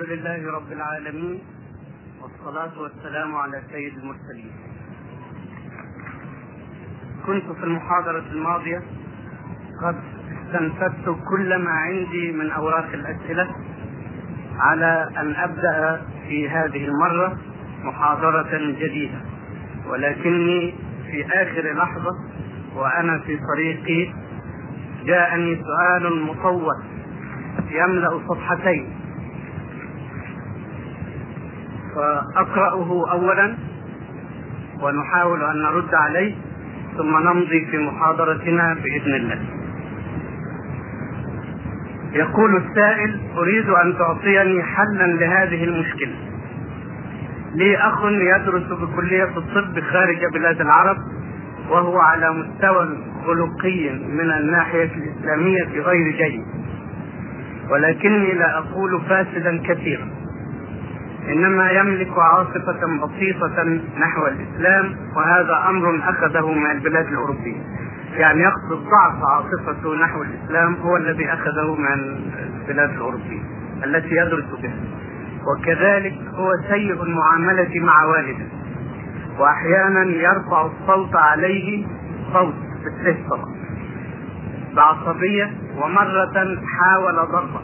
الحمد لله رب العالمين والصلاة والسلام على سيد المرسلين. كنت في المحاضرة الماضية قد استنفدت كل ما عندي من أوراق الأسئلة على أن أبدأ في هذه المرة محاضرة جديدة. ولكني في آخر لحظة وأنا في طريقي جاءني سؤال مطول يملأ صفحتين. فأقرأه أولا ونحاول أن نرد عليه ثم نمضي في محاضرتنا بإذن الله. يقول السائل أريد أن تعطيني حلا لهذه المشكلة. لي أخ يدرس بكلية الطب خارج بلاد العرب وهو على مستوى خلقي من الناحية الإسلامية غير جيد ولكني لا أقول فاسدا كثيرا إنما يملك عاصفة بسيطة نحو الإسلام وهذا أمر أخذه من البلاد الأوروبية. يعني يقصد ضعف عاصفته نحو الإسلام هو الذي أخذه من البلاد الأوروبية التي يدرس بها. وكذلك هو سيء المعاملة مع والده. وأحيانا يرفع الصوت عليه صوت بالسيف طبعا. بعصبية ومرة حاول ضربه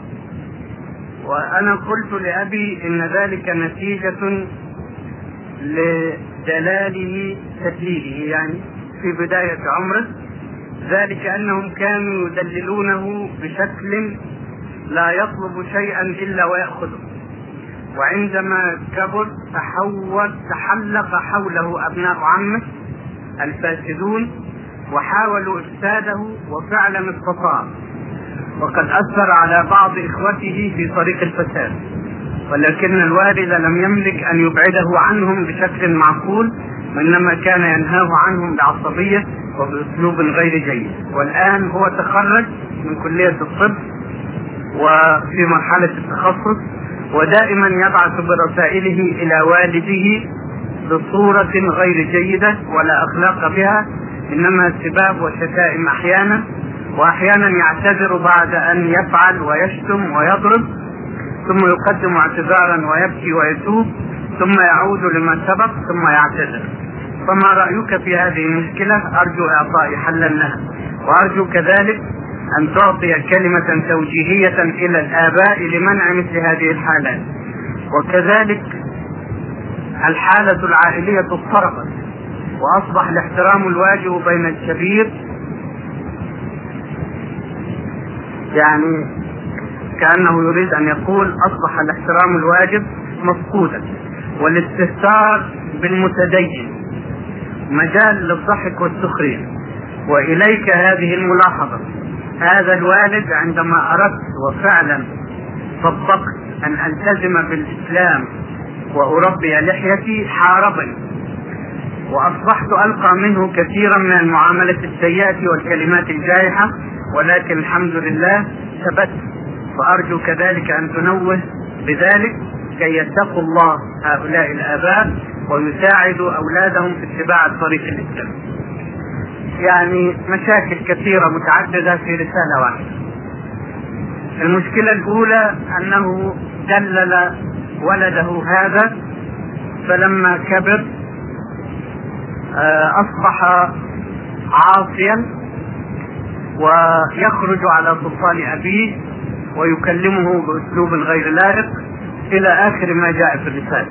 وأنا قلت لأبي إن ذلك نتيجة لدلاله تدليله يعني في بداية عمره. ذلك أنهم كانوا يدللونه بشكل لا يطلب شيئا إلا ويأخذه. وعندما كبر تحول تحلق حوله أبناء عمه الفاسدون وحاولوا إفساده وفعلا استطاع. وقد أثر على بعض إخوته في طريق الفساد. ولكن الوالد لم يملك أن يبعده عنهم بشكل معقول وإنما كان ينهاه عنهم بعصبية وبأسلوب غير جيد. والآن هو تخرج من كلية الطب وفي مرحلة التخصص ودائما يبعث برسائله إلى والده بصورة غير جيدة ولا أخلاق بها إنما سباب وشتائم أحيانا. وأحيانا يعتذر بعد أن يفعل ويشتم ويضرب ثم يقدم اعتذارا ويبكي ويتوب ثم يعود لما سبق ثم يعتذر. فما رأيك في هذه المشكلة؟ أرجو اعطاء حلا لها. وأرجو كذلك أن تعطي كلمة توجيهية إلى الآباء لمنع مثل هذه الحالات. وكذلك الحالة العائلية اضطربت وأصبح الاحترام الواجب بين الكبير يعني كأنه يريد أن يقول أصبح الاحترام الواجب مفقودا والاستهتار بالمتدين. مجال للضحك والسخرية وإليك هذه الملاحظة. هذا الوالد عندما أردت وفعلا طبقت أن ألتزم بالإسلام وأربي لحيتي حاربني. وأصبحت ألقى منه كثيرا من المعاملة السيئة والكلمات الجائحة ولكن الحمد لله ثبت وأرجو كذلك أن تنوه بذلك كي يتقوا الله هؤلاء الآباء ويساعدوا أولادهم في اتباع الطريق الاسلامي. يعني مشاكل كثيرة متعددة في رسالة واحدة. المشكلة الأولى أنه دلل ولده هذا فلما كبر أصبح عاصيا ويخرج على سلطان أبيه ويكلمه بأسلوب غير لائق إلى آخر ما جاء في الرسالة.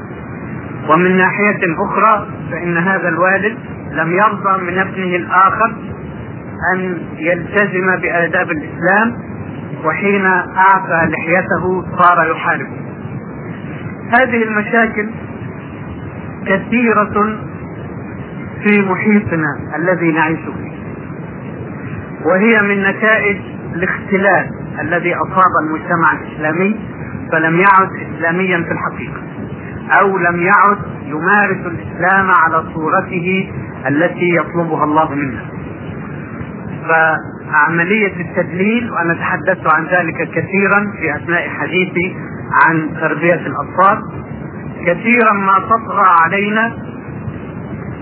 ومن ناحية أخرى فإن هذا الوالد لم يرضى من ابنه الآخر أن يلتزم بآداب الإسلام وحين أعفى لحيته صار يحاربه. هذه المشاكل كثيرة في محيطنا الذي نعيش فيه وهي من نتائج الاختلال الذي أصاب المجتمع الإسلامي فلم يعد اسلاميا في الحقيقة أو لم يعد يمارس الإسلام على صورته التي يطلبها الله منا فعملية التدليل وأنا تحدثت عن ذلك كثيرا في أثناء حديثي عن تربية الأطفال كثيرا ما تطغى علينا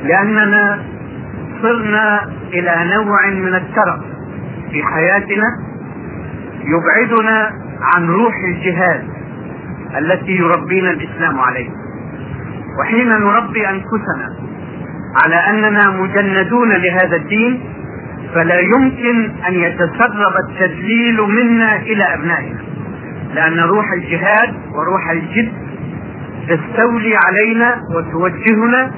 لأننا صرنا إلى نوع من الترف في حياتنا يبعدنا عن روح الجهاد التي يربينا الإسلام عليها وحين نربي أنفسنا على أننا مجندون لهذا الدين فلا يمكن أن يتسرب التدليل منا إلى أبنائنا لأن روح الجهاد وروح الجد تستولي علينا وتوجهنا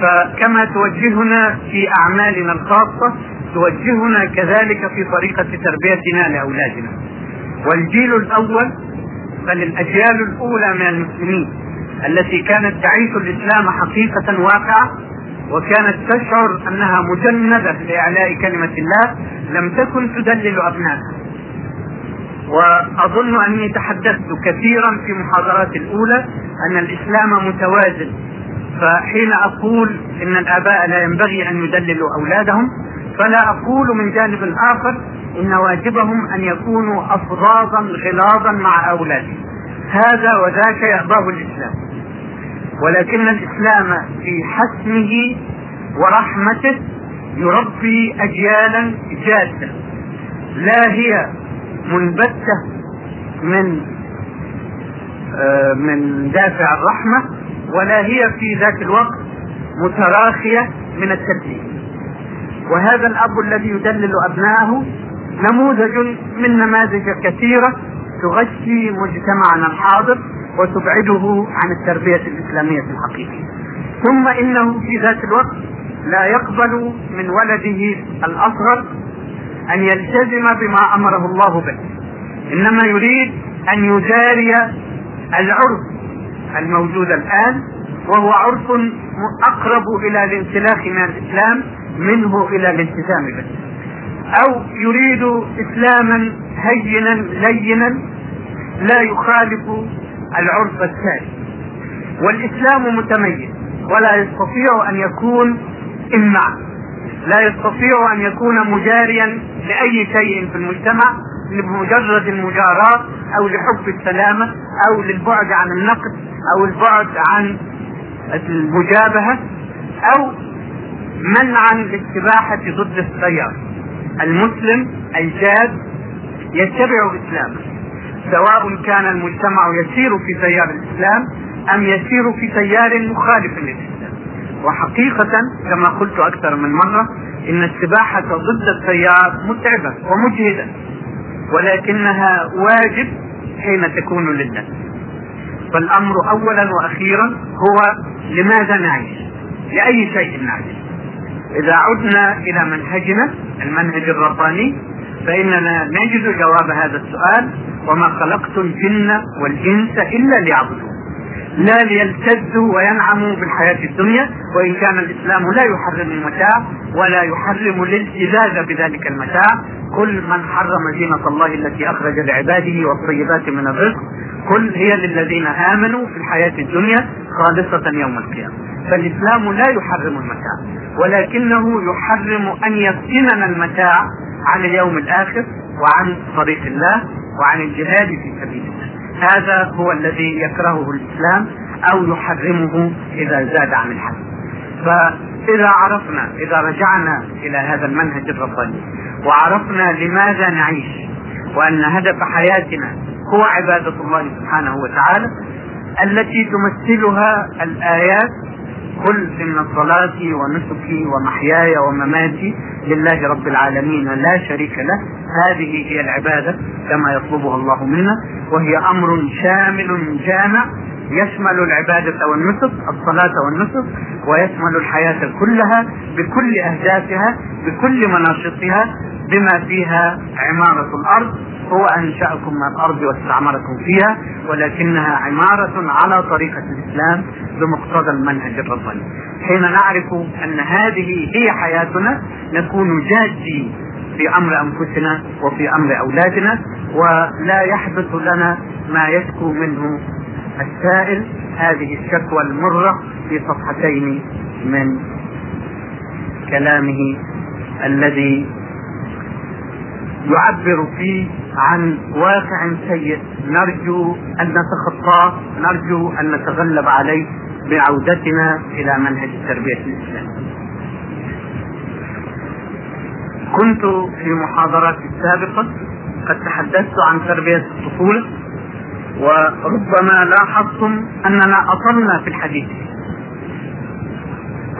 فكما توجهنا في أعمالنا الخاصة توجهنا كذلك في طريقة تربيتنا لأولادنا. والجيل الأول بل الاجيال الأولى من المسلمين التي كانت تعيش الإسلام حقيقة واقعة وكانت تشعر أنها مجندة لإعلاء كلمة الله لم تكن تدلل أبنائها. وأظن أني تحدثت كثيرا في محاضراتي الأولى أن الإسلام متوازن فحين أقول إن الآباء لا ينبغي أن يدللوا أولادهم فلا أقول من جانب آخر إن واجبهم أن يكونوا افظاظا غلاظا مع أولادهم. هذا وذاك يأباه الإسلام. ولكن الإسلام في حسمه ورحمته يربي اجيالا جاده لا هي منبتة من آه، من دافع الرحمة ولا هي في ذات الوقت متراخية من التكليف وهذا الأب الذي يدلل أبنائه نموذج من نماذج كثيرة تغشي مجتمعنا الحاضر وتبعده عن التربية الإسلامية الحقيقية. ثم إنه في ذات الوقت لا يقبل من ولده الأصغر أن يلتزم بما أمره الله به. إنما يريد أن يجاري العرف الموجود الآن وهو عرف أقرب إلى الانسلاخ من الإسلام منه إلى الالتزام به. أو يريد إسلاما هينا لينا لا يخالف العرف السائد والإسلام متميز ولا يستطيع أن يكون امعا لا يستطيع أن يكون مجاريا لأي شيء في المجتمع لمجرد المجاراة أو لحب السلامة أو للبعد عن النقد. أو البعد عن المجابهة أو منعا للسباحة ضد التيار المسلم الجاد يتبع اسلامه سواء كان المجتمع يسير في تيار الإسلام أم يسير في تيار مخالف للإسلام. وحقيقة كما قلت أكثر من مرة إن السباحة ضد التيار متعبة ومجهدة ولكنها واجب حين تكون لله. فالأمر اولا وأخيرا هو لماذا نعيش؟ لأي شيء نعيش؟ إذا عدنا إلى منهجنا المنهج الرباني فإننا نجد جواب هذا السؤال وما خلقت الجن والإنس إلا ليعبدون. لا ليلتذوا وينعموا بالحياة الدنيا وإن كان الإسلام لا يحرم المتاع ولا يحرم الالتزاز بذلك المتاع. كل من حرم زينة الله التي أخرج لعباده والطيبات من الرزق كل هي للذين آمنوا في الحياة الدنيا خالصة يوم القيامة. فالإسلام لا يحرم المتاع ولكنه يحرم أن يفتننا المتاع عن اليوم الآخر وعن طريق الله وعن الجهاد في سبيل الله. هذا هو الذي يكرهه الإسلام أو يحرمه إذا زاد عن الحد. فإذا عرفنا إذا رجعنا إلى هذا المنهج الرباني وعرفنا لماذا نعيش وأن هدف حياتنا هو عبادة الله سبحانه وتعالى التي تمثلها الآيات قل ان صلاتي ونسكي ومحياي ومماتي لله رب العالمين. لا شريك له. هذه هي العبادة كما يطلبها الله منا وهي أمر شامل جامع يشمل العبادة والنسك الصلاة والنسك ويشمل الحياة كلها بكل أهدافها بكل مناشطها بما فيها عمارة الأرض. هو أنشأكم من الأرض واستعمركم فيها ولكنها عمارة على طريقة الإسلام بمقتضى المنهج الرباني. حين نعرف أن هذه هي حياتنا نكون جادين في أمر أنفسنا وفي أمر أولادنا ولا يحدث لنا ما يشكو منه السائل. هذه الشكوى المرة في صفحتين من كلامه الذي يعبر فيه عن واقع سيء نرجو أن نتخطاه نرجو أن نتغلب عليه بعودتنا إلى منهج التربيه الاسلاميه. كنت في محاضراتي السابقة قد تحدثت عن تربية الطفولة وربما لاحظتم أننا أطلنا في الحديث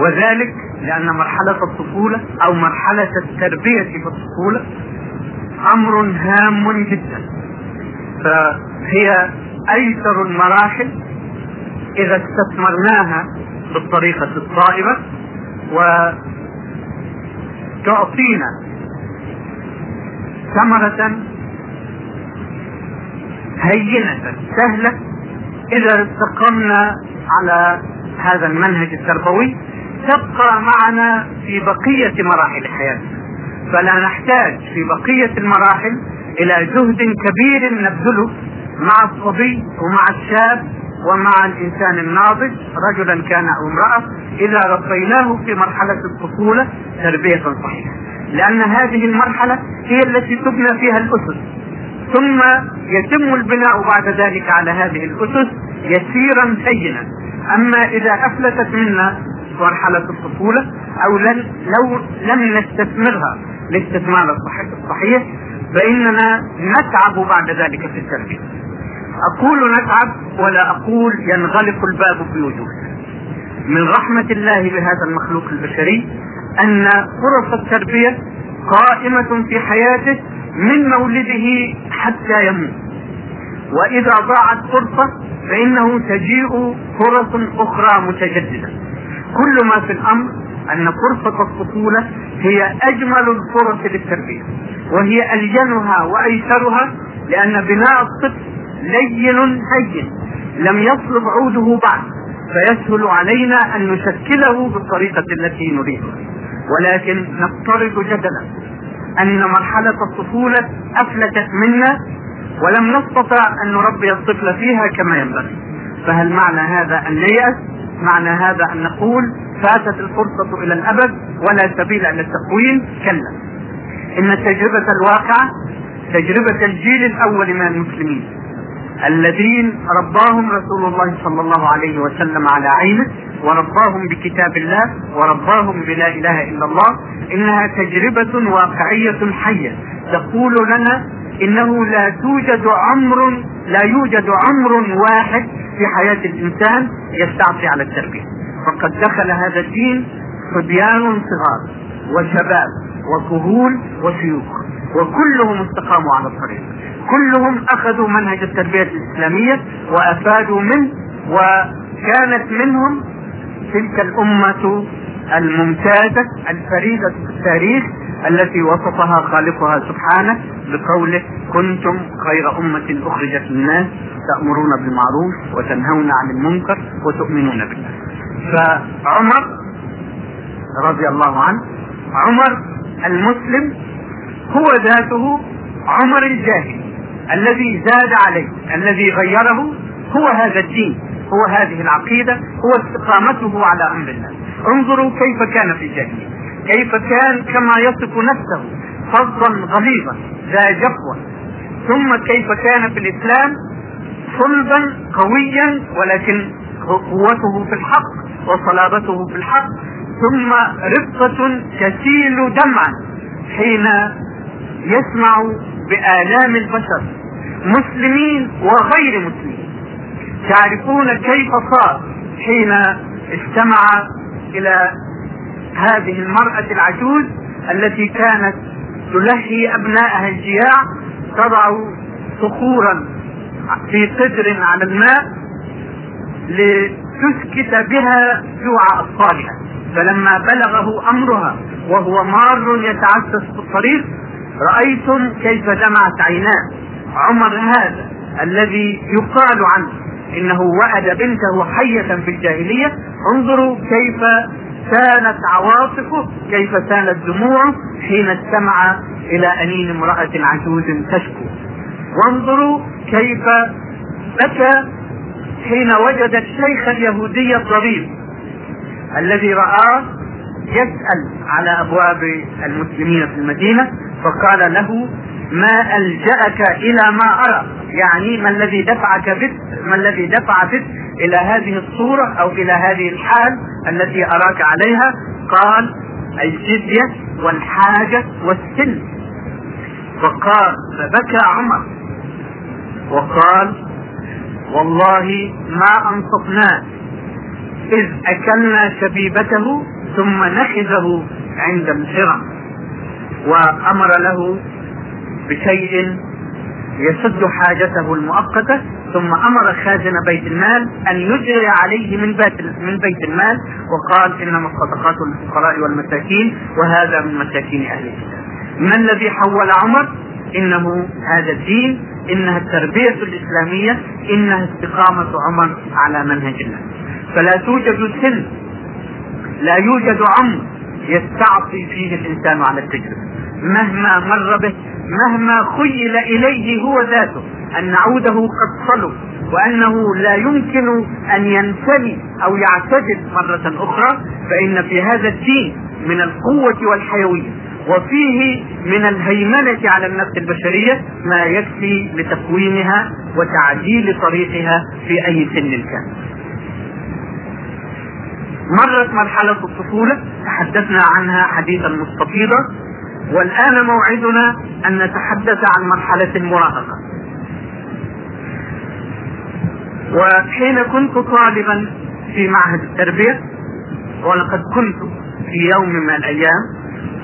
وذلك لأن مرحلة الطفولة أو مرحلة التربية في الطفولة أمر هام جدا. فهي أيسر المراحل إذا استثمرناها بالطريقة الصائبة وتعطينا ثمرة هينة سهلة. إذا استقمنا على هذا المنهج التربوي تبقى معنا في بقية مراحل حياتنا. فلا نحتاج في بقية المراحل إلى جهد كبير نبذله مع الصبي ومع الشاب ومع الإنسان الناضج. رجلا كان أو امرأة. إذا ربيناه في مرحلة الطفولة تربية صحيحة. لأن هذه المرحلة هي التي تبنى فيها الأسس. ثم يتم البناء بعد ذلك على هذه الأسس يسيرا هينا أما إذا أفلتت منا مرحله الطفولة أو لن لو لم نستثمرها الاستثمار الصحيح فإننا نتعب بعد ذلك في التربية. أقول نتعب ولا أقول ينغلق الباب وجوهنا من رحمة الله بهذا المخلوق البشري أن فرص التربية قائمة في حياته من مولده حتى يموت. وإذا ضاعت فرصة فإنه تجيء فرص أخرى متجددة. كل ما في الأمر أن فرصة الطفولة هي أجمل الفرص للتربية وهي ألينها وأيسرها لأن بناء الطفل لين هين لم يصلب عوده بعد فيسهل علينا أن نشكله بالطريقة التي نريدها ولكن نفترض جدلا أن مرحلة الطفولة أفلتت منا ولم نستطع أن نربي الطفل فيها كما ينبغي. فهل معنى هذا ان نيأس معنى هذا أن نقول فاتت الفرصة إلى الأبد ولا سبيل إلى التقويم كلا. إن التجربه الواقعه تجربة الجيل الأول من المسلمين الذين رباهم رسول الله صلى الله عليه وسلم على عينه ورباهم بكتاب الله ورباهم بلا إله إلا الله إنها تجربة واقعية حية تقول لنا إنه لا توجد عمر لا يوجد عمر واحد في حياة الإنسان يستعصي على التربية. فقد دخل هذا الدين صبيان صغار وشباب وكهول وشيوخ وكلهم استقاموا على الطريق. كلهم أخذوا منهج التربية الإسلامية وأفادوا منه وكانت منهم تلك الأمة الممتازة الفريدة في التاريخ التي وصفها خالقها سبحانه بقوله كنتم خير أمة أخرجت للناس تأمرون بالمعروف وتنهون عن المنكر وتؤمنون بالله. فعمر رضي الله عنه عمر المسلم هو ذاته عمر الجاهل. الذي زاد عليه الذي غيره هو هذا الدين هو هذه العقيدة هو استقامته على أمر الله. انظروا كيف كان في الجاهلية. كيف كان كما يصف نفسه فظا غليظا ذا جفوة. ثم كيف كان في الإسلام؟ صلبا قويا ولكن قوته في الحق وصلابته في الحق. ثم رقة تسيل دمعا حين يسمع بآلام البشر مسلمين وغير مسلمين. تعرفون كيف صار حين استمع إلى هذه المرأة العجوز التي كانت تلهي أبنائها الجياع تضع صخورا في قدر على الماء لتسكت بها جوع أطفالها. فلما بلغه أمرها وهو مار يتعسس في الطريق رأيتم كيف دمعت عيناه. عمر هذا الذي يقال عنه إنه وأد بنته حية في الجاهلية. انظروا كيف سالت عواطفه كيف سالت دموعه حين استمع إلى انين امرأة عجوز تشكو. وانظروا كيف بكى حين وجد الشيخ اليهودي الضرير الذي رآه يسأل على أبواب المسلمين في المدينة فقال له ما ألجأك إلى ما أرى؟ يعني ما الذي دفعك بك ما الذي دفع بك إلى هذه الصورة أو إلى هذه الحال التي أراك عليها؟ قال الجزية والحاجة والسن. فقال فبكى عمر. وقال والله ما أنصفناه. إذ أكلنا شبيبته ثم نخذه عند الحرم وأمر له بشيء يسد حاجته المؤقتة ثم أمر خازن بيت المال أن يجري عليه من بيت من بيت المال وقال إنما الصدقات للفقراء والمساكين وهذا من مساكين أهل الكتاب. ما الذي حول عمر؟ إنه هذا الدين إنها التربية الإسلامية إنها استقامة عمر على منهج الله فلا توجد سن لا يوجد عمر يستعصي فيه الإنسان على التجربة مهما مر به مهما خيل إليه هو ذاته أن عوده قد صلب وأنه لا يمكن أن ينثني أو يعتدل مرة أخرى فإن في هذا الدين من القوة والحيوية وفيه من الهيمنة على النفس البشرية ما يكفي لتقويمها وتعديل طريقها في أي سن كان. مرت مرحلة الطفولة تحدثنا عنها حديثا مستفيضا والآن موعدنا أن نتحدث عن مرحلة المراهقة. وحين كنت طالبا في معهد التربية ولقد كنت في يوم من الأيام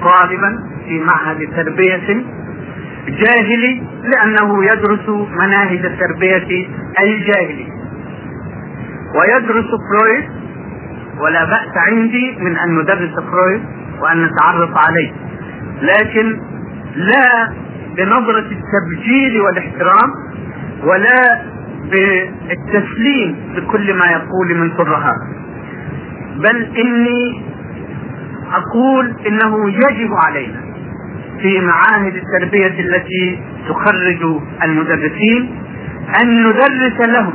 طالبا في معهد تربية جاهلي لأنه يدرس مناهج التربية الجاهلي ويدرس فرويد ولا بأس عندي من أن ندرس فرويد وأن نتعرف عليه. لكن لا بنظرة التبجيل والاحترام ولا بالتسليم بكل ما يقول من ترهات بل إني أقول إنه يجب علينا في معاهد التربية التي تخرج المدرسين أن ندرس لهم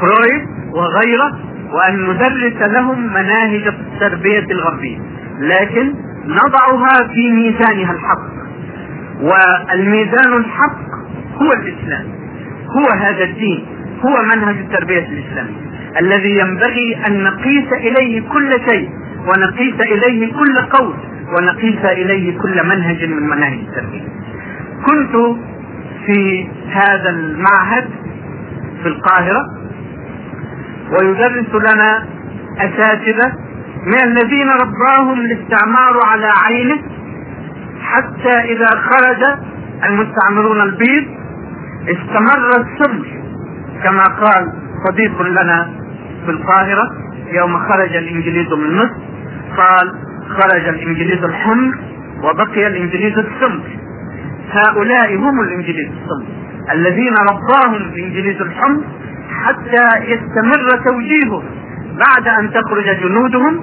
فرويد وغيره وأن ندرس لهم مناهج التربية الغربية. لكن نضعها في ميزانها الحق. والميزان الحق هو الإسلام. هو هذا الدين. هو منهج التربية الإسلامية. الذي ينبغي أن نقيس إليه كل شيء ونقيس إليه كل قول ونقيس إليه كل منهج من مناهج التربية. كنت في هذا المعهد في القاهرة ويدرس لنا أساتذة من الذين رباهم الاستعمار على عينه حتى إذا خرج المستعمرون البيض استمر السمر كما قال صديق لنا في القاهرة يوم خرج الإنجليز من مصر قال خرج الإنجليز الحمر وبقي الإنجليز السمر هؤلاء هم الإنجليز السمر الذين رباهم الإنجليز الحمر حتى يستمر توجيههم. بعد أن تخرج جنودهم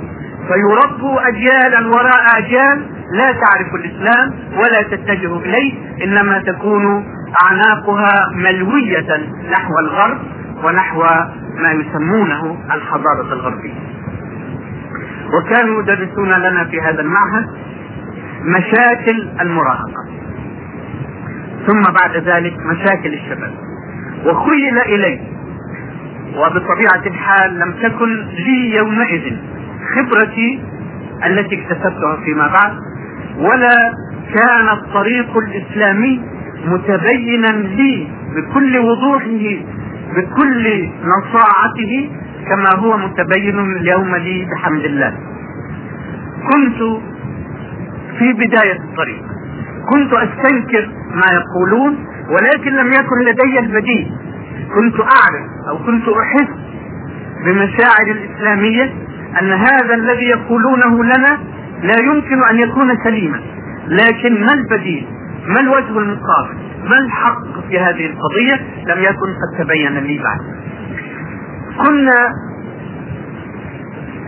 فيربوا اجيالا وراء أجيال لا تعرف الإسلام ولا تتجه إليه إنما تكون أعناقها ملوية نحو الغرب ونحو ما يسمونه الحضارة الغربية. وكانوا يدرسون لنا في هذا المعهد مشاكل المراهقة. ثم بعد ذلك مشاكل الشباب. وخيل إلي وبطبيعة الحال لم تكن لي يومئذ خبرتي التي اكتسبتها فيما بعد ولا كان الطريق الإسلامي متبينا لي بكل وضوحه بكل نصاعته كما هو متبين اليوم لي بحمد الله. كنت في بداية الطريق. كنت أستنكر ما يقولون ولكن لم يكن لدي البديل. كنت أعرف أو كنت أحس بمشاعر الإسلامية أن هذا الذي يقولونه لنا لا يمكن أن يكون سليما. لكن ما البديل؟ ما الوجه المقابل ما الحق في هذه القضية؟ لم يكن قد تبين لي بعد. كنا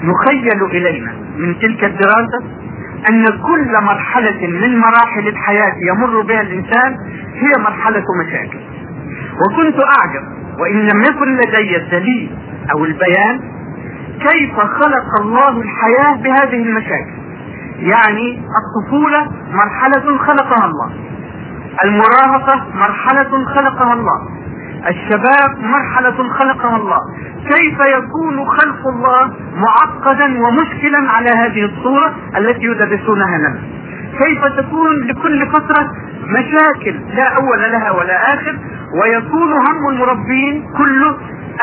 يخيل إلينا من تلك الدراسة أن كل مرحلة من مراحل الحياة يمر بها الإنسان هي مرحلة مشاكل. وكنت أعجب وإن لم يكن لدي الدليل أو البيان كيف خلق الله الحياة بهذه المشاكل. يعني الطفولة مرحلة خلقها الله المراهقة مرحلة خلقها الله الشباب مرحلة خلقها الله. كيف يكون خلق الله معقدا ومشكلا على هذه الصورة التي يدرسونها لنا؟ كيف تكون لكل فترة مشاكل لا أول لها ولا آخر ويكون هم المربين كله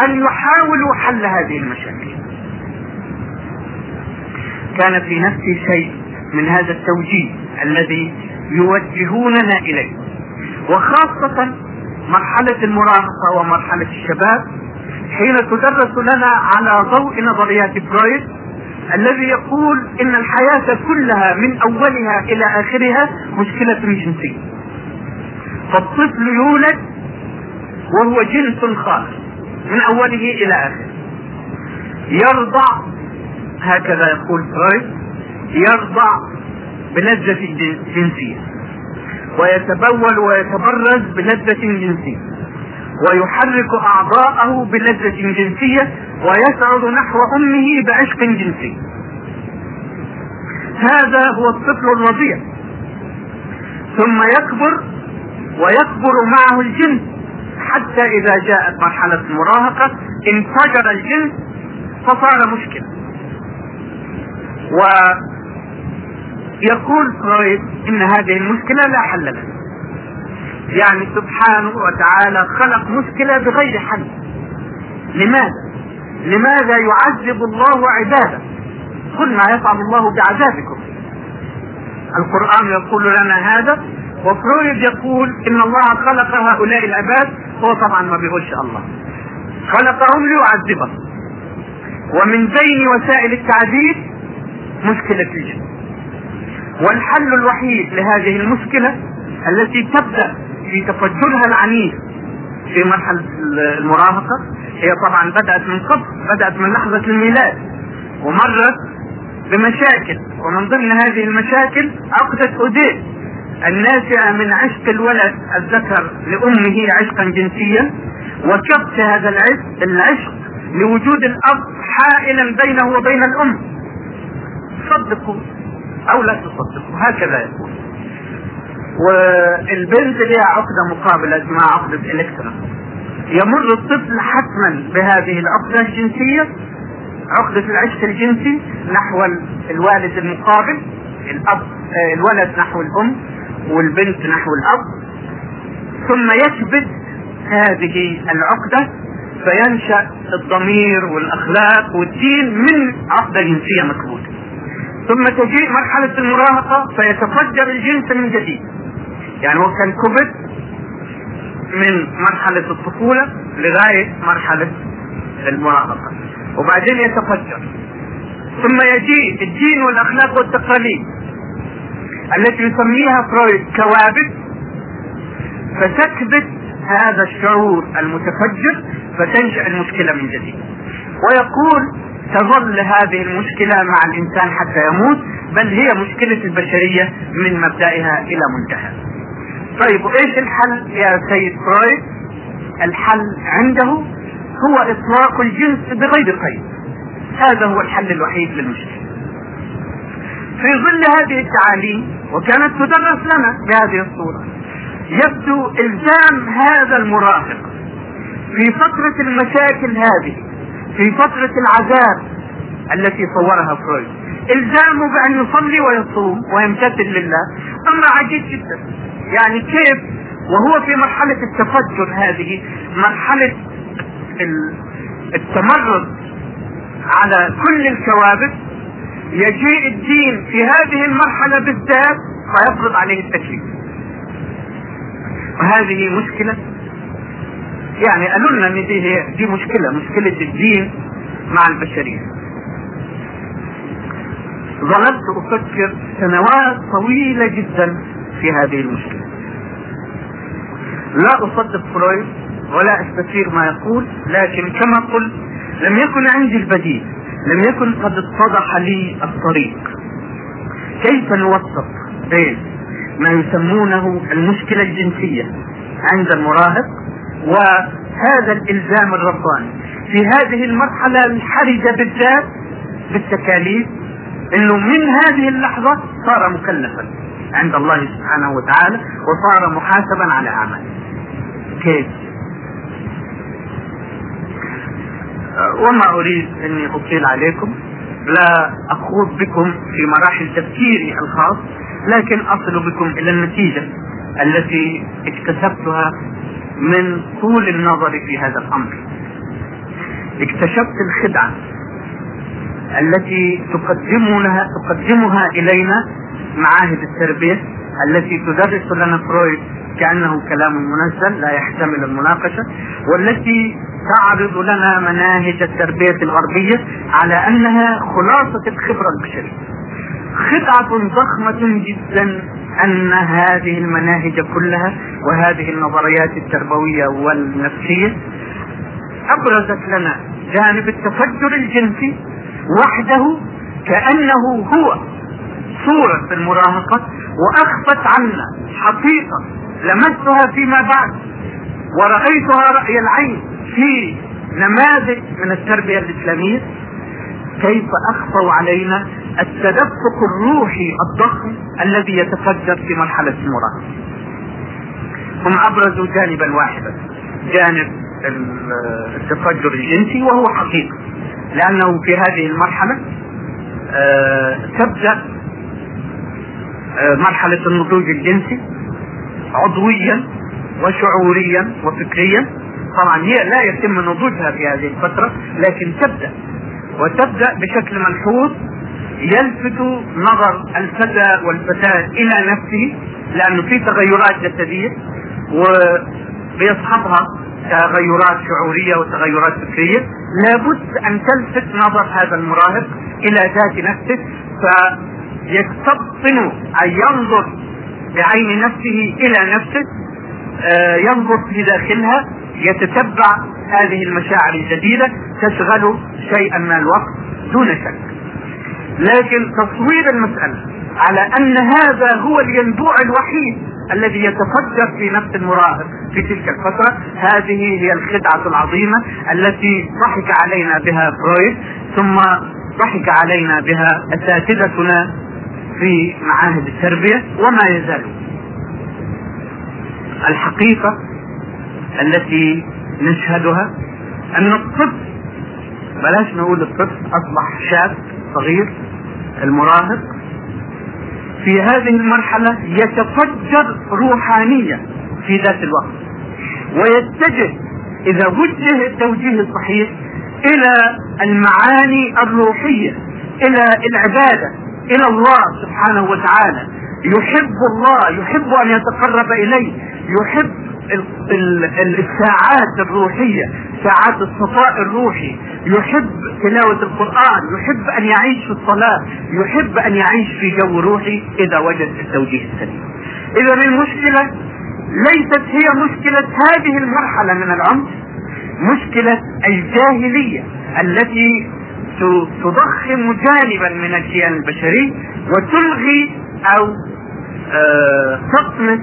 أن يحاولوا حل هذه المشاكل. كان في نفسي شيء من هذا التوجيه الذي يوجهوننا إليه وخاصة مرحلة المراهقة ومرحلة الشباب حين تدرس لنا على ضوء نظريات فرويد الذي يقول إن الحياة كلها من أولها إلى آخرها مشكلة جنسية. فالطفل يولد وهو جنس خاص من أوله إلى آخره. يرضع هكذا يقول فرويد يرضع بلذة جنسية. ويتبول ويتبرز بلذة جنسية. ويحرك أعضاءه بلذة جنسية ويسعد نحو أمه بعشق جنسي. هذا هو الطفل الرضيع. ثم يكبر ويكبر معه الجنس حتى إذا جاءت مرحلة المراهقة انفجر الجنس فصار مشكلة ويقول فرويد إن هذه المشكلة لا حل لها. يعني سبحانه وتعالى خلق مشكلة بغير حل. لماذا؟ لماذا يعذب الله عباده؟ قل ما يفعل الله بعذابكم. القرآن يقول لنا هذا وفرويد يقول إن الله خلق هؤلاء العباد هو طبعا ما بيقولش الله. خلقهم ليعذبهم. ومن بين وسائل التعذيب مشكلة الجن. والحل الوحيد لهذه المشكلة التي تبدأ في تفجرها العنيف في مرحلة المراهقة. هي طبعا بدأت من قبل بدأت من لحظة الميلاد ومرت بمشاكل. ومن ضمن هذه المشاكل عقدة أوديل الناشئة من عشق الولد الذكر لأمه عشقا جنسيا. وكبت هذا العشق العشق لوجود الأب حائلا بينه وبين الأم. صدقوا أو لا تصدقوا هكذا يقول. والبنت لها عقدة مقابلة اسمها عقدة إلكترا يمر الطفل حتما بهذه العقدة الجنسية عقدة العشق الجنسي نحو الوالد المقابل الأب الولد نحو الأم والبنت نحو الأب. ثم يكبت هذه العقدة فينشأ الضمير والأخلاق والدين من عقدة جنسية مكبوتة ثم تجيء مرحلة المراهقة فيتفجر الجنس من جديد. يعني هو كان كبت من مرحلة الطفولة لغاية مرحلة المراهقة. وبعدين يتفجر. ثم يجيء الدين والأخلاق والتقاليد التي يسميها فرويد كوابت فتكبت هذا الشعور المتفجر فتنشأ المشكلة من جديد. ويقول تظل هذه المشكلة مع الإنسان حتى يموت بل هي مشكلة البشرية من مبدأها إلى منتهى. طيب وإيش الحل يا سيد فرويد؟ الحل عنده هو إطلاق الجنس بغير قيد. هذا هو الحل الوحيد للمشكلة. في ظل هذه التعاليم وكانت تدرس لنا بهذه الصورة يبدو إلزام هذا المراهق في فترة المشاكل هذه في فترة العذاب التي صورها فرويد. إلزامه بأن يصلي ويصوم ويمتثل لله. أمر عجيب جدا. يعني كيف؟ وهو في مرحلة التفجر هذه مرحلة التمرد على كل الكوابس يجيء الدين في هذه المرحلة بالذات فيفرض عليه التكليف. وهذه مشكلة. يعني قالوا لنا إن دي دي مشكلة مشكلة الدين مع البشرية. ظللت أفكر سنوات طويلة جدا في هذه المشكلة. لا أصدق فرويد ولا أستثير ما يقول لكن كما قلت لم يكن عندي البديل لم يكن قد اتضح لي الطريق. كيف نوفق بين ما يسمونه المشكلة الجنسية عند المراهق وهذا الإلزام الرباني؟ في هذه المرحلة الحرجة بالذات بالتكاليف إنه من هذه اللحظة صار مكلفا عند الله سبحانه وتعالى وصار محاسبا على أعماله. كيف؟ وما أريد أني أطيل عليكم لا أخوض بكم في مراحل تفكيري الخاص لكن أصل بكم إلى النتيجة التي اكتسبتها من طول النظر في هذا الأمر. اكتشفت الخدعة. التي تقدمها تقدمها إلينا معاهد التربية التي تدرس لنا فرويد كأنه كلام منزل لا يحتمل المناقشة والتي تعرض لنا مناهج التربية الغربية على أنها خلاصة الخبرة البشرية. خدعه ضخمة جدا أن هذه المناهج كلها وهذه النظريات التربوية والنفسية أبرزت لنا جانب التفجر الجنسي وحده كأنه هو. صورة المراهقة وأخفت عنا حقيقة. لمستها فيما بعد. ورأيتها رأي العين في نماذج من التربية الإسلامية. كيف أخفوا علينا التدفق الروحي الضخم الذي يتفجر في مرحلة المراهقة. هم أبرزوا جانبا واحدا. جانب التفجر الجنسي وهو حقيقة. لأنه في هذه المرحلة آه تبدأ آه مرحلة النضوج الجنسي عضويا وشعوريا وفكريا. طبعا هي لا يتم نضوجها في هذه الفترة لكن تبدأ وتبدأ بشكل ملحوظ يلفت نظر الفتى والفتاة إلى نفسه لأنه في تغيرات جسدية وبيصحبها تغيرات شعورية وتغيرات فكرية لابد أن تلفت نظر هذا المراهق إلى ذات نفسه فيستبطن أن ينظر بعين نفسه إلى نفسه آه ينظر في داخلها يتتبع هذه المشاعر الجديدة تشغل شيئا من الوقت دون شك. لكن تصوير المسألة على أن هذا هو الينبوع الوحيد الذي يتفجر في نفس المراهق في تلك الفترة. هذه هي الخدعة العظيمة التي ضحك علينا بها فرويد ثم ضحك علينا بها أساتذتنا في معاهد التربية وما يزالون الحقيقة التي نشهدها أن الطفل بلاش نقول الطفل أصبح شاب صغير المراهق في هذه المرحلة يتفجر روحانيا. في ذات الوقت. ويتجه إذا وجه التوجيه الصحيح إلى المعاني الروحية إلى العبادة إلى الله سبحانه وتعالى. يحب الله يحب أن يتقرب إليه. يحب الساعات الروحية ساعات الصفاء الروحي. يحب تلاوة القرآن يحب أن يعيش في الصلاة يحب أن يعيش في جو روحي إذا وجد التوجيه السليم. إذا المشكلة ليست هي مشكلة هذه المرحلة من العمر مشكلة الجاهلية التي تضخم جانبا من الكيان البشري وتلغي أو آه تطمس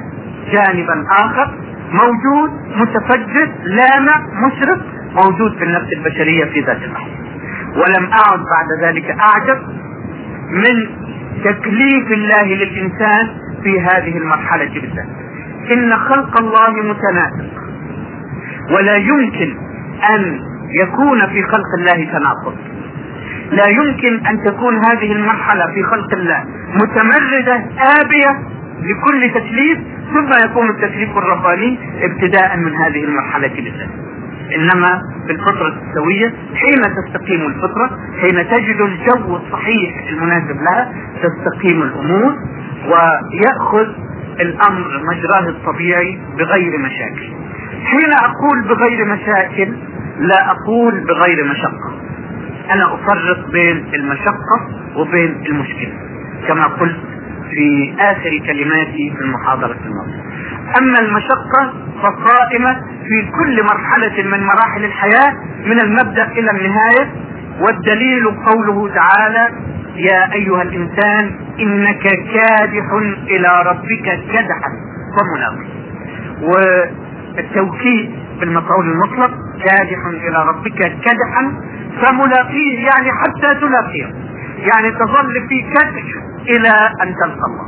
جانبا آخر. موجود متفجر لامع مشرق موجود في النفس البشرية في ذات اللحظة ولم أعد بعد ذلك أعجب من تكليف الله للإنسان في هذه المرحلة بالذات إن خلق الله متناسق. ولا يمكن أن يكون في خلق الله تناقض لا يمكن أن تكون هذه المرحلة في خلق الله متمردة آبية لكل تكليف ثم يكون التكليف الرباني ابتداء من هذه المرحلة بالذات. إنما في الفطرة السوية حين تستقيم الفطرة حين تجد الجو الصحيح المناسب لها تستقيم الأمور ويأخذ الأمر مجراه الطبيعي بغير مشاكل. حين أقول بغير مشاكل لا أقول بغير مشقة. أنا أفرق بين المشقة وبين المشكلة كما قلت في آخر كلماتي في المحاضرة الماضية. أما المشقة فقائمة في كل مرحلة من مراحل الحياة من المبدأ إلى النهاية والدليل قوله تعالى يا أيها الإنسان إنك كادح إلى ربك كدحا. فملاقي والتوكيد بالمفعول المطلق كادح إلى ربك كدحا. فملاقيه يعني حتى تلاقيه. يعني تظل في كدح إلى أن تلقى الله.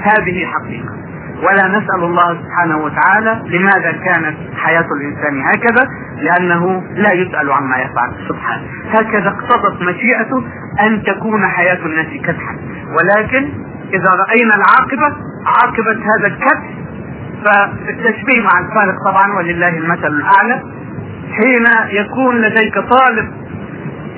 هذه حقيقة. ولا نسأل الله سبحانه وتعالى لماذا كانت حياة الإنسان هكذا؟ لأنه لا يسأل عما يفعل. سبحانه هكذا اقتضت مشيئته أن تكون حياة الناس كدحا. ولكن إذا رأينا العاقبة عاقبة هذا الكدح فالتشبيه مع الفارق طبعا ولله المثل الأعلى حين يكون لديك طالب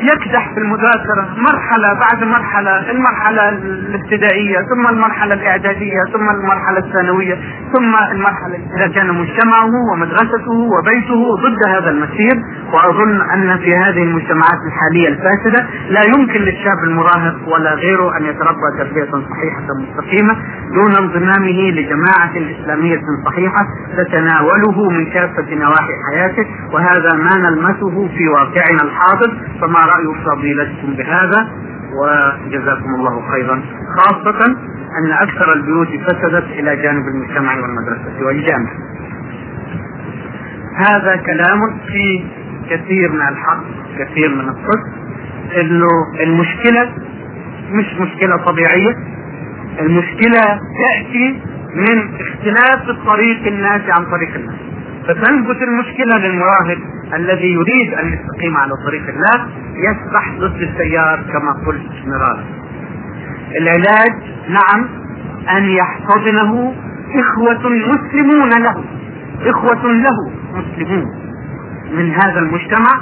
يكدح في المذاكرة. مرحلة بعد مرحلة. المرحلة الابتدائية ثم المرحلة الإعدادية ثم المرحلة الثانوية ثم المرحلة إذا كان مجتمعه ومدرسته وبيته ضد هذا المسير. وأظن أن في هذه المجتمعات الحالية الفاسدة لا يمكن للشاب المراهق ولا غيره أن يتربى تربية صحيحة مستقيمة دون انضمامه لجماعة إسلامية صحيحة تتناوله من كافة نواحي حياته. وهذا ما نلمسه في واقعنا الحاضر. فما رأي فضيلتكم بهذا وجزاكم الله خيرا خاصة أن أكثر البيوت فسدت إلى جانب المجتمع والمدرسة والجامعة. هذا كلام في كثير من الحق كثير من الصدق إنه المشكلة مش مشكلة طبيعية المشكلة تأتي من اختلاف الطريق الناس عن طريق الناس. فتنبت المشكلة للمراهق الذي يريد أن يستقيم على طريق الله يسبح ضد التيار كما قلت مرارا العلاج نعم أن يحتضنه إخوة مسلمون له. إخوة له مسلمون. من هذا المجتمع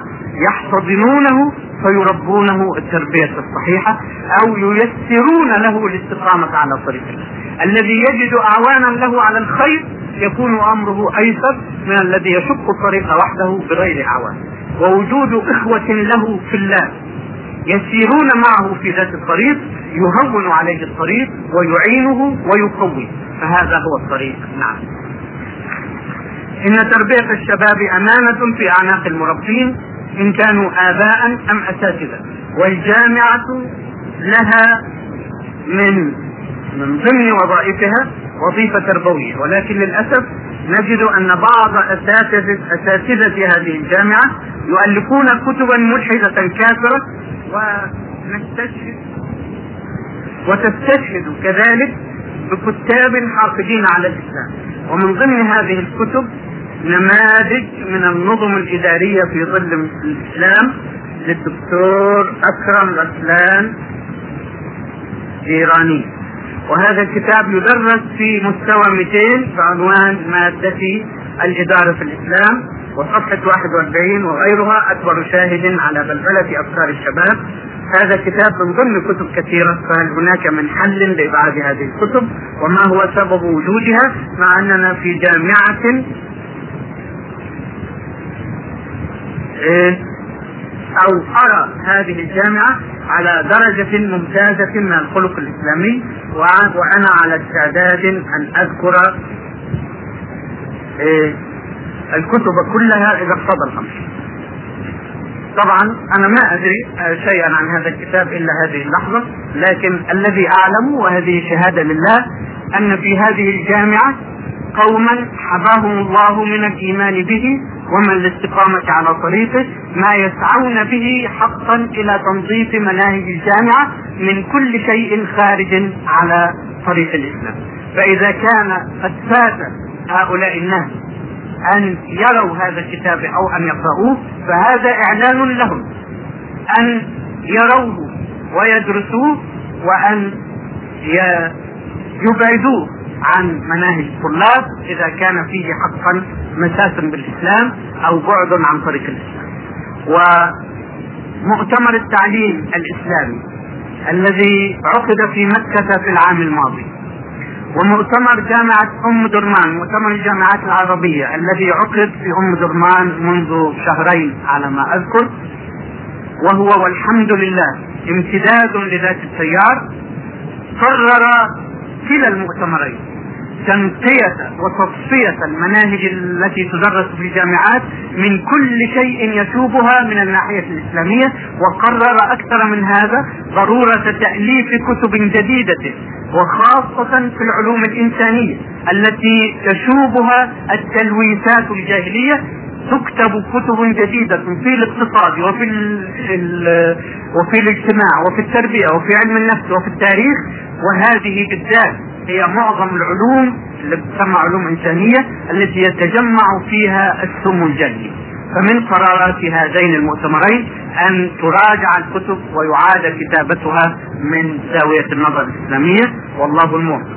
يحتضنونه فيربونه التربية الصحيحة أو ييسرون له الاستقامة على طريق الله. الذي يجد أعوانا له على الخير يكون أمره أيسر من الذي يشق الطريق وحده بغير أعوان ووجود إخوة له في الله يسيرون معه في ذات الطريق يهون عليه الطريق ويعينه ويقوي. فهذا هو الطريق. نعم. إن تربية الشباب أمانة في أعناق المربين إن كانوا آباء أم أساتذة. والجامعة لها من من ضمن وظائفها وظيفة تربوية. ولكن للأسف نجد أن بعض أساتذة أساتذة هذه الجامعة يؤلفون كتبا ملحدة كافرة ونستشهد وتستشهد كذلك بكتاب حافظين على الإسلام. ومن ضمن هذه الكتب نماذج من النظم الإدارية في ظل الإسلام للدكتور أكرم رسلان إيراني. وهذا الكتاب يدرس في مستوى 200 بعنوان مادة الإدارة في الإسلام وصفحة 41 وغيرها أكبر شاهد على بلبلة أفكار الشباب. هذا كتاب من ضمن كتب كثيرة فهل هناك من حل لإبعاد هذه الكتب؟ وما هو سبب وجودها؟ مع أننا في جامعة إيه أو أرى هذه الجامعة على درجة ممتازة من الخلق الإسلامي وأنا على استعداد أن أذكر إيه الكتب كلها إذا اقتضى الأمر. طبعا أنا ما أدري شيئا عن هذا الكتاب إلا هذه اللحظة لكن الذي أعلم وهذه شهادة لله أن في هذه الجامعة قوما حباهم الله من الإيمان به ومن الاستقامة على طريقه ما يسعون به حقا إلى تنظيف مناهج الجامعة من كل شيء خارج على طريق الإسلام. فإذا كان قد فات هؤلاء الناس أن يروا هذا الكتاب أو أن يقرؤوه فهذا إعلان لهم أن يروه ويدرسوه وأن يبعدوه عن مناهج الطلاب إذا كان فيه حقا مساس بالإسلام أو بعد عن طريق الإسلام. ومؤتمر التعليم الإسلامي الذي عقد في مكة في العام الماضي. ومؤتمر جامعة أم درمان مؤتمر الجامعات العربية الذي عقد في أم درمان منذ شهرين على ما أذكر. وهو والحمد لله امتداد لذات التيار. قرر كلا المؤتمرين. تنقية وتصفية المناهج التي تدرس في الجامعات من كل شيء يشوبها من الناحية الإسلامية وقرر أكثر من هذا ضرورة تأليف كتب جديدة وخاصة في العلوم الإنسانية التي تشوبها التلويثات الجاهلية تكتب كتب جديدة في الاقتصاد وفي ال وفي الاجتماع وفي التربية وفي علم النفس وفي التاريخ وهذه بالذات هي معظم العلوم اللي تسمى علوم إنسانية التي يتجمع فيها السم الجلي. فمن قرارات هذين المؤتمرين أن تراجع الكتب ويعاد كتابتها من زاوية النظر الإسلامية. والله الموفق.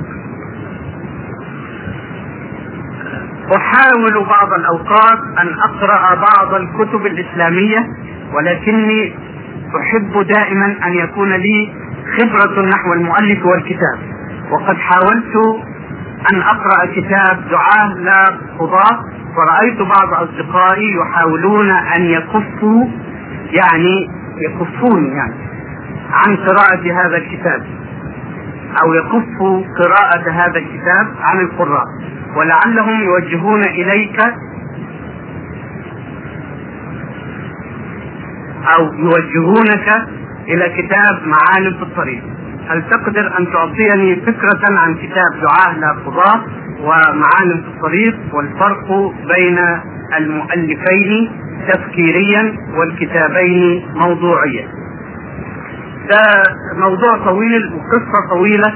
أحاول بعض الأوقات أن أقرأ بعض الكتب الإسلامية ولكني أحب دائما أن يكون لي خبرة نحو المؤلف والكتاب. وقد حاولت أن أقرأ كتاب دعاه لا قضاه ورأيت بعض أصدقائي يحاولون أن يكفوا يعني يكفون يعني عن قراءة هذا الكتاب أو يكفوا قراءة هذا الكتاب عن القراء. ولعلهم يوجهون إليك أو يوجهونك إلى كتاب معالم في الطريق. هل تقدر أن تعطيني فكرة عن كتاب دعاة لا قضاة ومعالم في الطريق والفرق بين المؤلفين تفكيريا والكتابين موضوعيا؟ ده موضوع طويل وقصة طويلة.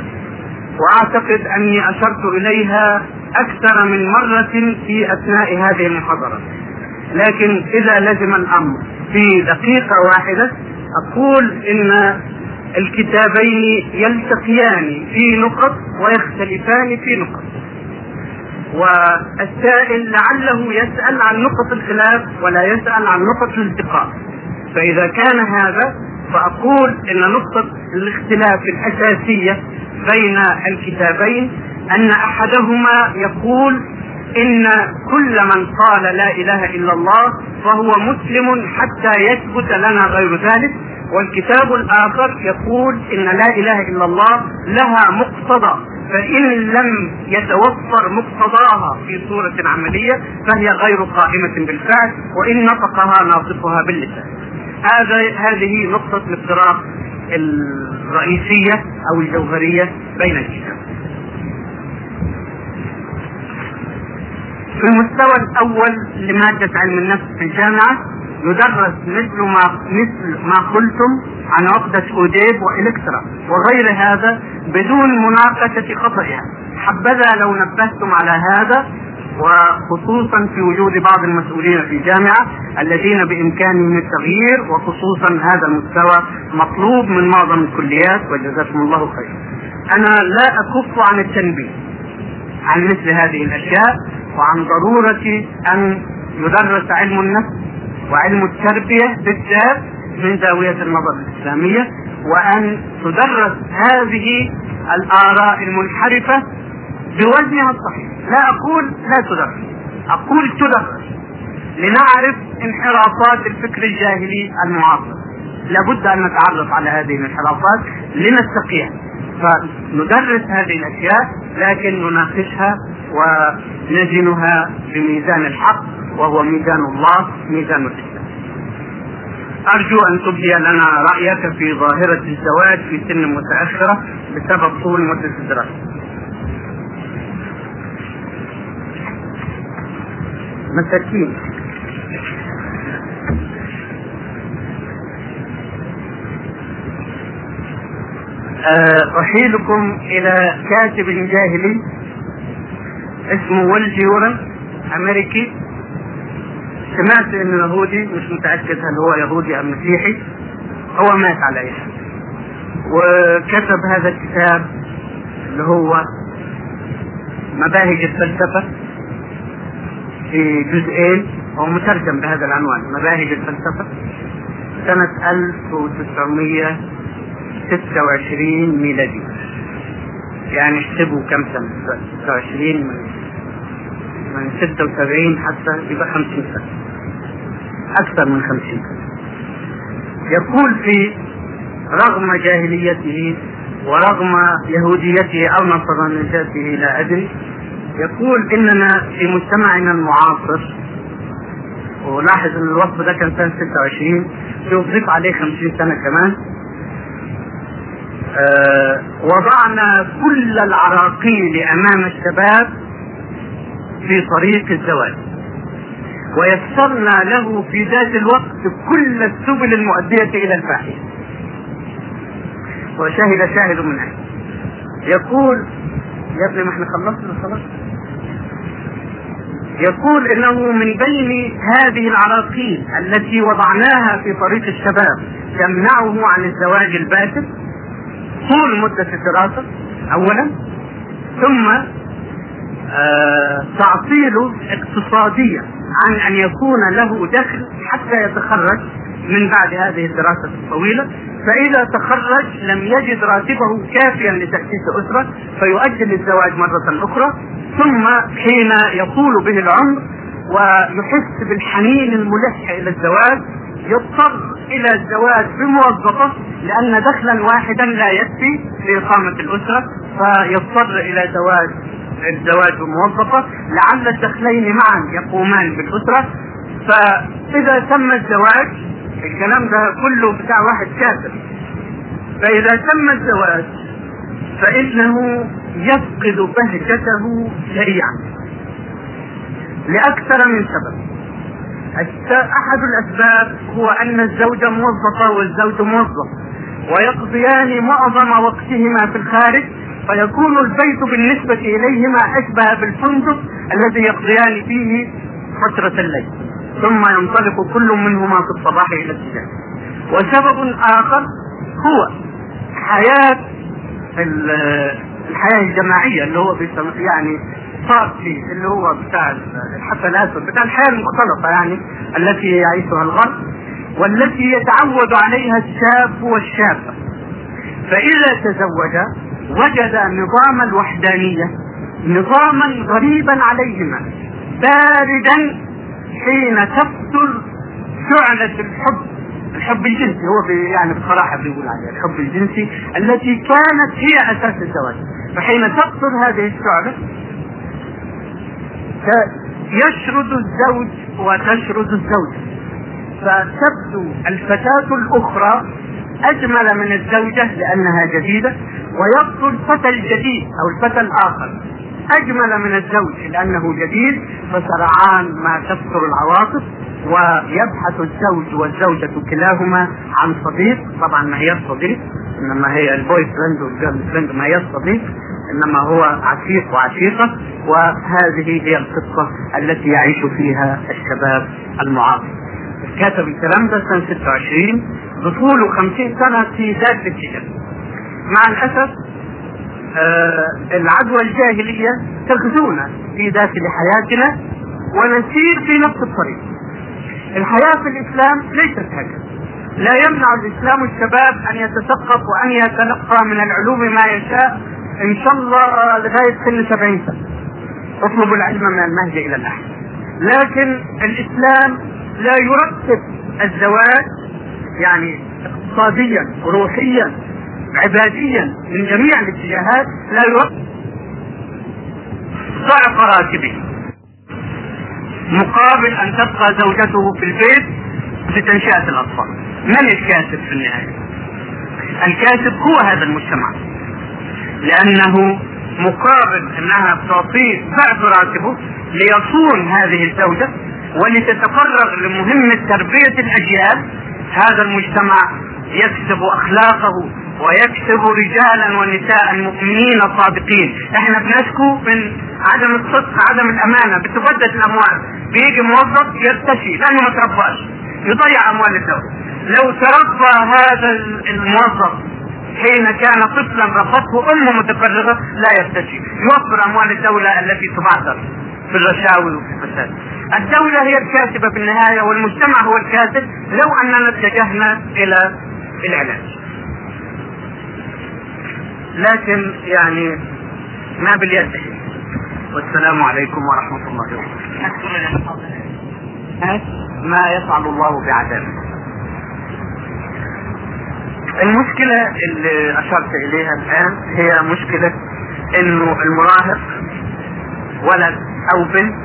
وأعتقد أني أشرت إليها أكثر من مرة في أثناء هذه المحاضرة. لكن إذا لزم الأمر في دقيقة واحدة أقول إن الكتابين يلتقيان في نقط ويختلفان في نقط. والسائل لعله يسأل عن نقط الخلاف ولا يسأل عن نقط الالتقاء فإذا كان هذا فأقول إن نقطة الاختلاف الأساسية بين الكتابين أن أحدهما يقول إن كل من قال لا إله إلا الله فهو مسلم حتى يثبت لنا غير ذلك والكتاب الآخر يقول إن لا إله إلا الله لها مقتضى فإن لم يتوفر مقتضاها في صورة عملية فهي غير قائمة بالفعل وإن نطقها ناطقها باللسان. هذا هذه نقطة الافتراق الرئيسية أو الجوهرية بين الكتاب. في المستوى الأول لمادة علم النفس في الجامعة يدرس مثل ما مثل ما قلتم عن عقدة أوديب وإلكترا وغير هذا بدون مناقشة خطئها حبذا لو نبهتم على هذا وخصوصا في وجود بعض المسؤولين في الجامعة الذين بإمكانهم التغيير وخصوصا هذا المستوى مطلوب من معظم الكليات وجزاكم الله خيرا. أنا لا أكف عن التنبيه عن مثل هذه الأشياء وعن ضرورة أن يدرس علم النفس وعلم التربية بالذات من زاوية النظر الإسلامية وأن تدرس هذه الآراء المنحرفة بوزنها الصحيح. لا أقول لا تدرس أقول تدرس لنعرف انحرافات الفكر الجاهلي المعاصر. لابد أن نتعرف على هذه الانحرافات لنستقيها فندرس هذه الأشياء لكن نناقشها ونزنها بميزان الحق وهو ميزان الله ميزان الإسلام. أرجو أن تبدي لنا رأيك في ظاهرة الزواج في سن متأخرة بسبب طول مدة الدراسة. مساكين. آه، أحيلكم إلى كاتب جاهلي اسمه ويل جيورن أمريكي. سمعت إنه يهودي مش متأكد هل هو يهودي أم مسيحي. هو مات على حال وكتب هذا الكتاب اللي هو مباهج الفلسفة. في جزئين هو مترجم بهذا العنوان مباهج الفلسفة سنة 1926 ميلادي. يعني احسبوا كم سنة؟ 26 من من 76 حتى يبقى 50 سنة. أكثر من 50 سنة. يقول في رغم جاهليته ورغم يهوديته أو نصرانيته لا أدري. يقول إننا في مجتمعنا المعاصر ولاحظ إن الوصف ده كان سنة 26 يضيف عليه 50 سنة كمان. آه وضعنا كل العراقيل أمام الشباب في طريق الزواج. ويسرنا له في ذات الوقت كل السبل المؤدية إلى الفاحشة. وشهد شاهد من يقول يا ابني ما إحنا خلصنا خلاص يقول إنه من بين هذه العراقيل التي وضعناها في طريق الشباب تمنعه عن الزواج الباسل طول مدة الدراسة اولا. ثم تعطيله اقتصاديا عن أن يكون له دخل حتى يتخرج من بعد هذه الدراسة الطويلة. فإذا تخرج لم يجد راتبه كافيا لتأسيس أسرة فيؤجل الزواج مرة أخرى. ثم حين يطول به العمر ويحس بالحنين الملح إلى الزواج يضطر إلى الزواج بموظفة لأن دخلا واحدا لا يكفي لإقامة الأسرة فيضطر إلى زواج الزواج بموظفة. لعل الدخلين معا يقومان بالأسرة. فإذا تم الزواج الكلام ده كله بتاع واحد كافر. فإذا تم الزواج فإنه يفقد بهجته سريعا لأكثر من سبب. أحد الأسباب هو أن الزوجة موظفة والزوج موظف ويقضيان معظم وقتهما في الخارج فيكون البيت بالنسبة إليهما أشبه بالفندق الذي يقضيان فيه فترة الليل ثم ينطلق كل منهما في الصباح إلى الاتجاه وسبب آخر هو حياة الحياة الجماعية اللي هو يعني صار في اللي هو بتاع الحفلات بتاع الحياة المختلطة يعني التي يعيشها الغرب والتي يتعود عليها الشاب والشابة. فإذا تزوج وجد نظام الوحدانية نظاما غريبا عليهما باردا حين تقتل شعلة الحب الحب الجنسي هو يعني بصراحة بيقول عليه الحب الجنسي التي كانت هي أساس الزواج. فحين تقتل هذه الشعلة يشرد الزوج وتشرد الزوجة فتبدو الفتاة الأخرى أجمل من الزوجة لأنها جديدة ويبدو الفتى الجديد أو الفتى الآخر. أجمل من الزوج لأنه جديد فسرعان ما تكثر العواطف ويبحث الزوج والزوجة كلاهما عن صديق. طبعا ما هي الصديق إنما هي ال boyfriend وال girlfriend ما هي الصديق. إنما هو عشيق وعشيقة وهذه هي القصة التي يعيش فيها الشباب المعاصر. كتب الكلام ده سنة 26 بطوله 50 سنة في ذات الاتجاه مع الأسف آه، العدوى الجاهلية تغزونا في داخل حياتنا ونسير في نفس الطريق. الحياة في الإسلام ليست هكذا. لا يمنع الإسلام الشباب أن يتثقف وأن يتلقى من العلوم ما يشاء إن شاء الله لغاية سن سبعين سنة. اطلبوا العلم من المهد إلى الأحد لكن الإسلام لا يرتب الزواج يعني اقتصاديا روحيا عباديا من جميع الاتجاهات لا يوقف ضعف راتبه مقابل أن تبقى زوجته في البيت لتنشئة الأطفال. من الكاتب في النهاية؟ الكاتب هو هذا المجتمع. لأنه مقابل أنها تعطيه ضعف راتبه ليصون هذه الزوجة ولتتفرغ لمهمة تربية الأجيال. هذا المجتمع يكسب أخلاقه ويكسب رجالا ونساء مؤمنين صادقين. إحنا بنشكو من عدم الصدق عدم الأمانة. بتبدد الأموال. بيجي موظف يرتشي. لأنه ما ترباش. يضيع أموال الدولة لو تربى هذا الموظف حين كان طفلا رفضته أمه متفرغة لا يرتشي يوفر أموال الدولة التي تبعثر في الرشاوي وفي الفساد. الدولة هي الكاتبة في النهاية والمجتمع هو الكاتب لو أننا اتجهنا إلى العلاج. لكن يعني ما باليد. والسلام عليكم ورحمة الله وبركاته. ما يفعل الله بعذابه المشكلة اللي أشرت إليها الآن هي مشكلة إنه المراهق ولد أو بنت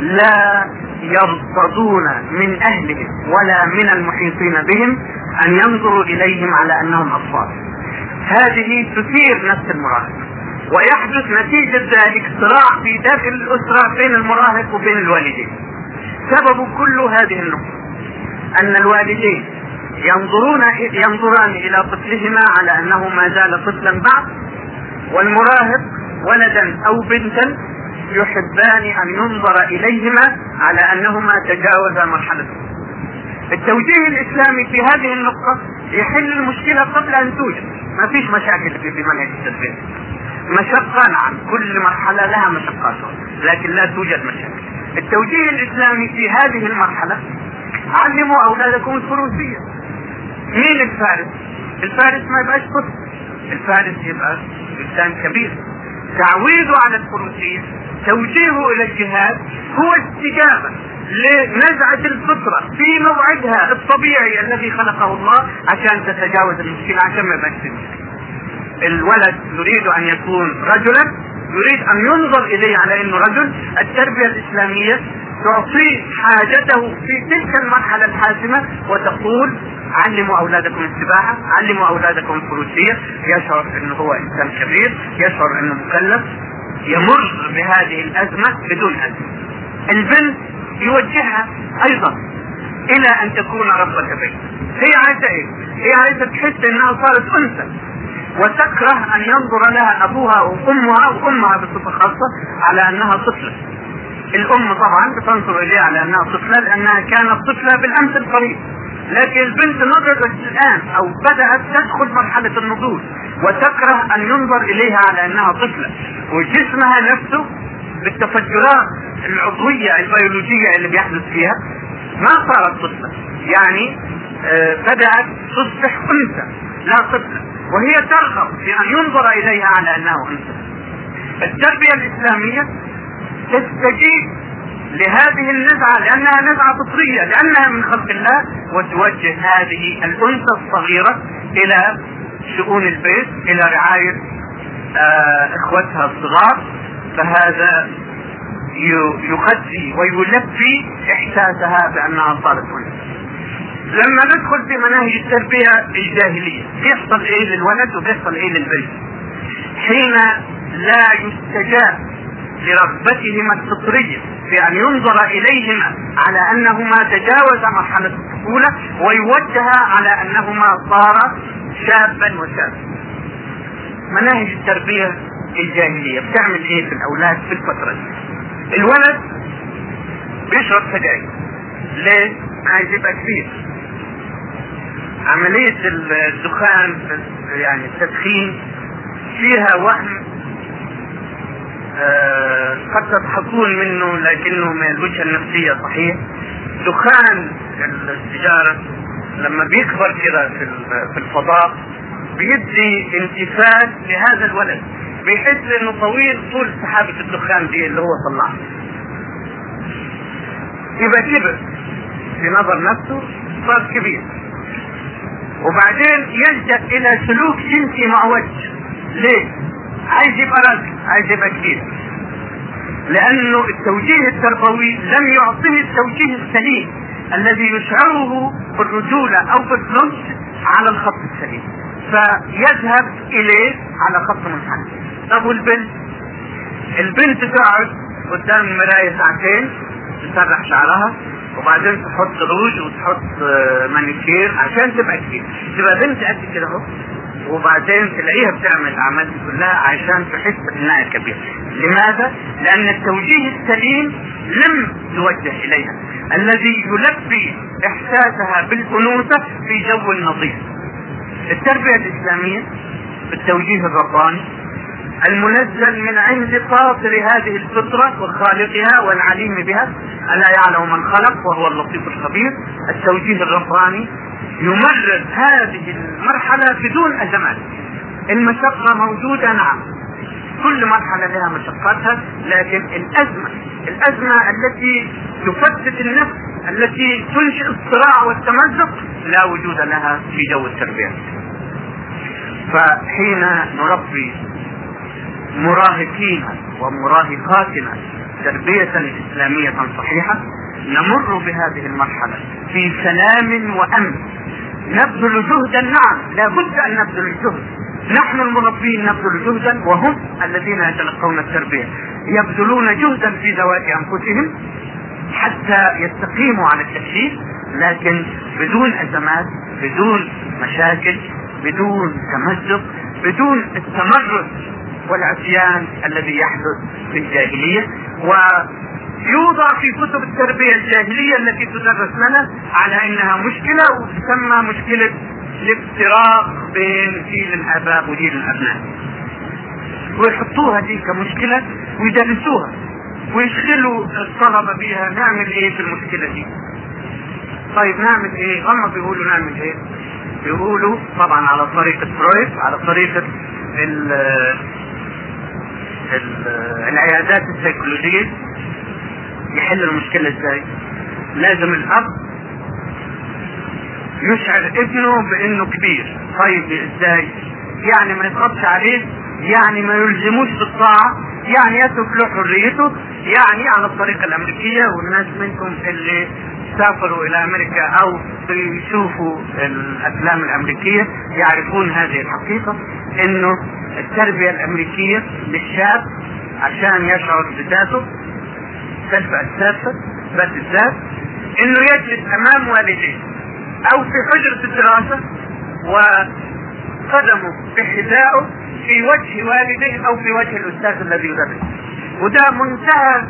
لا يرتضون من أهلهم ولا من المحيطين بهم أن ينظروا إليهم على أنهم أطفال. هذه تثير نفس المراهق ويحدث نتيجة ذلك صراع في داخل الأسرة بين المراهق وبين الوالدين. سبب كل هذه النقطة أن الوالدين ينظرون ينظران إلى طفلهما على أنه ما زال طفلا بعد والمراهق ولدا أو بنتا يحبان أن ينظر إليهما على أنهما تجاوزا مرحلة. التوجيه الإسلامي في هذه النقطة يحل المشكلة قبل أن توجد. ما فيش مشاكل في منهج التدبير. مشقة نعم كل مرحلة لها مشقاتها لكن لا توجد مشاكل. التوجيه الإسلامي في هذه المرحلة علموا أولادكم الفروسية. مين الفارس؟ الفارس ما يبقاش طفل الفارس يبقى إنسان كبير. تعويضه على الفروسية توجيهه إلى الجهاد هو استجابة لنزعة الفطرة في موعدها الطبيعي الذي خلقه الله عشان تتجاوز المشكلة عشان ما يبقاش الولد يريد أن يكون رجلا يريد أن ينظر إليه على أنه رجل التربية الإسلامية تعطيه حاجته في تلك المرحلة الحاسمة وتقول علموا أولادكم السباحة علموا أولادكم الفروسية. يشعر أنه هو إنسان كبير يشعر أنه مكلف يمر بهذه الأزمة بدون أزمة البنت يوجهها أيضا إلى أن تكون ربة بيت. هي عايزة إيه؟ هي عايزة تحس أنها صارت أنثى. وتكره أن ينظر لها أبوها وأمها وأمها بصفة خاصة على أنها طفلة. الأم طبعا بتنظر إليها على أنها طفلة لأنها كانت طفلة بالأمس القريب. لكن البنت نضجت الآن أو بدأت تدخل مرحلة النضوج وتكره أن ينظر إليها على أنها طفلة. وجسمها نفسه بالتفجرات العضوية البيولوجية اللي بيحدث فيها ما صارت طفلة. يعني آه بدأت تصبح أنثى. لا طفلة وهي ترغب في أن ينظر إليها على أنها أنثى التربية الإسلامية تستجيب لهذه النزعة لأنها نزعة فطرية لأنها من خلق الله وتوجه هذه الأنثى الصغيرة إلى شؤون البيت إلى رعاية آه إخوتها الصغار. فهذا يغذي ويلبي إحساسها بأنها صارت أنثى. لما ندخل في مناهج التربية الجاهلية بيحصل إيه للولد وبيحصل إيه للبنت؟ حين لا يستجاب لرغبتهما الفطرية في أن ينظر إليهما على أنهما تجاوزا مرحلة الطفولة ويوجه على أنهما صارا شابا وشابا. مناهج التربية الجاهلية بتعمل إيه في الأولاد في الفترة دي؟ الولد بيشرب سجاير ليه؟ عايز يبقى كبير عملية الدخان يعني التدخين فيها وهم آه قد تضحكون منه لكنه من الوجهة النفسية صحيح؟ دخان السيجارة لما بيكبر كده في الفضاء بيدي انتفاخ لهذا الولد بيحس إنه طويل طول سحابة الدخان دي اللي هو طلعها. يبقى كبر في نظر نفسه صار كبير. وبعدين يلجأ إلى سلوك جنسي معوج ليه؟ عايز يبقى راجل عايز يبقى كبير. لأنه التوجيه التربوي لم يعطيه التوجيه السليم الذي يشعره بالرجولة أو بالنضج على الخط السليم. فيذهب إليه على خط منحنى طب والبنت؟ البنت تقعد قدام المراية ساعتين تسرح شعرها. وبعدين تحط روج وتحط مانيكير عشان تبقى كبير. تبقى بنت قد كده اهو وبعدين تلاقيها بتعمل الأعمال دي كلها عشان تحس انها كبيرة. لماذا؟ لأن التوجيه السليم لم يوجه إليها. الذي يلبي إحساسها بالانوثه في جو نظيف التربية الإسلامية بالتوجيه الرباني المنزل من عند فاطر هذه الفطرة وخالقها والعليم بها ألا يعلم من خلق وهو اللطيف الخبير التوجيه الرباني يمرر هذه المرحلة بدون أزمات. المشقة موجودة نعم. كل مرحلة لها مشقاتها لكن الأزمة الأزمة التي تفتت النفس التي تنشئ الصراع والتمزق لا وجود لها في جو التربية. فحين نربي مراهقين ومراهقاتنا تربية إسلامية صحيحة نمر بهذه المرحلة في سلام وأمن. نبذل جهدا نعم لابد أن نبذل الجهد. نحن المربين نبذل جهدا وهم الذين يتلقون التربية. يبذلون جهدا في ذوات أنفسهم حتى يستقيموا على التكليف لكن بدون أزمات بدون مشاكل بدون تمزق بدون التمرد والعصيان الذي يحدث في الجاهلية ويوضع في كتب التربية الجاهلية التي تدرس لنا على إنها مشكلة وتسمى مشكلة الافتراق بين جيل الأباء وجيل الأبناء. ويحطوها دي كمشكلة ويدرسوها ويشغلوا الطلبة بيها نعمل إيه في المشكلة دي؟ طيب نعمل إيه؟ هم بيقولوا نعمل إيه؟ بيقولوا طبعا على طريقة فرويد على طريقة العيادات السيكولوجية يحل المشكلة إزاي؟ لازم الأب يشعر ابنه بإنه كبير. طيب إزاي؟ يعني ما يضغطش عليه يعني ما يلزموش بالطاعة. يعني يترك له حريته يعني على الطريقة الأمريكية والناس منكم اللي سافروا إلى أمريكا أو يشوفوا الأفلام الأمريكية يعرفون هذه الحقيقة إنه التربية الأمريكية للشاب عشان يشعر بذاته سلف أساسا ذات الذات إنه يجلس أمام والديه أو في حجرة الدراسة وقدمه بحذائه في وجه والديه أو في وجه الأستاذ الذي يدرس. وده منتهى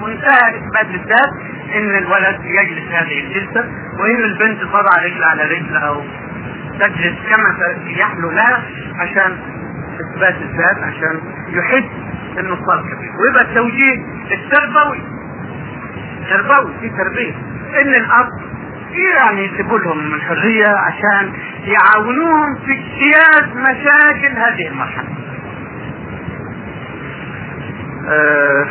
منتهى إثبات الذات إن الولد يجلس هذه الجلسة وإن البنت تضع رجل على رجل أو تجلس كما يحلو لها عشان إثبات الذات عشان يحس إنه صار كبير. ويبقى التوجيه التربوي. تربوي في تربية. إن الأب يعني يسيبوا لهم الحرية عشان يعاونوهم في اجتياز مشاكل هذه المرحلة. أه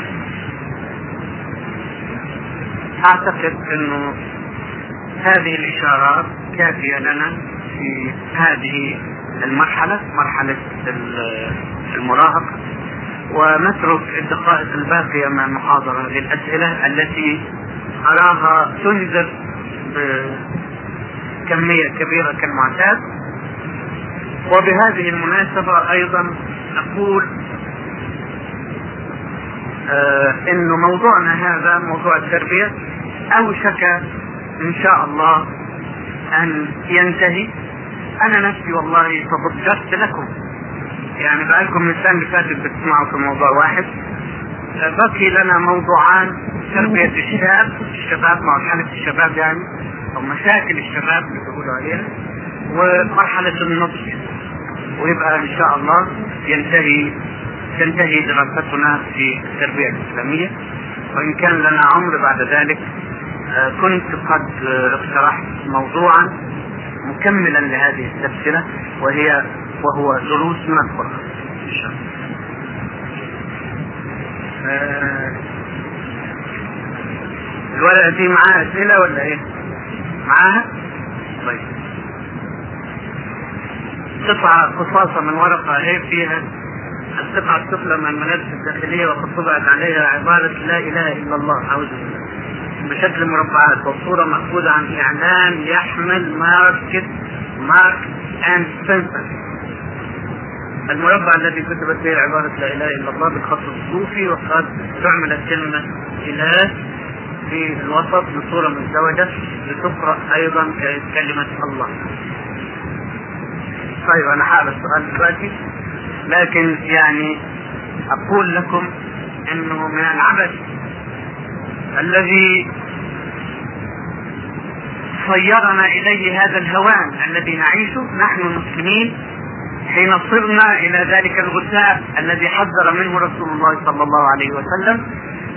أعتقد إنه هذه الاشارات كافية لنا في هذه المرحلة مرحلة المراهقة ونترك الدقائق الباقية من المحاضرة للأسئلة التي أراها تنذر بكمية كبيرة كالمعتاد. وبهذه المناسبة أيضا أقول آه انه موضوعنا هذا موضوع التربية أوشك إن شاء الله أن ينتهي. أنا نفسي والله تضجرت لكم. يعني بقالكم من السنة اللي فاتت بتسمعوا في موضوع واحد. بقي لنا موضوعان تربية الشباب الشباب مرحلة الشباب يعني أو مشاكل الشباب اللي بيقولوا عليها ومرحلة النضج ويبقى إن شاء الله ينتهي تنتهي دراستنا في التربية الإسلامية وإن كان لنا عمر بعد ذلك كنت قد اقترحت موضوعا مكملا لهذه السلسلة وهي وهو دروس من القرآن إن شاء الله. الورقة دي معاها أسئلة ولا إيه؟ معاها؟ طيب. قطعة قصاصة من ورقة اهي فيها القطعة الطفلة من الملابس الداخلية وقد طبعت عليها عبارة لا إله إلا الله أعوذ بالله بشكل مربعات والصورة مأخوذة عن إعلان يحمل ماركت مارك أند سبنسر المربع الذي كتبت به عبارة لا إله إلا الله بالخط الصوفي وقد تعمل كلمة إله في الوسط بصورة مزدوجة لتقرأ أيضا كلمة الله. طيب أنا حابب السؤال دلوقتي لكن يعني أقول لكم أنه من العبث الذي صيرنا إليه هذا الهوان الذي نعيشه نحن المسلمين حين صرنا إلى ذلك الغثاء الذي حذر منه رسول الله صلى الله عليه وسلم.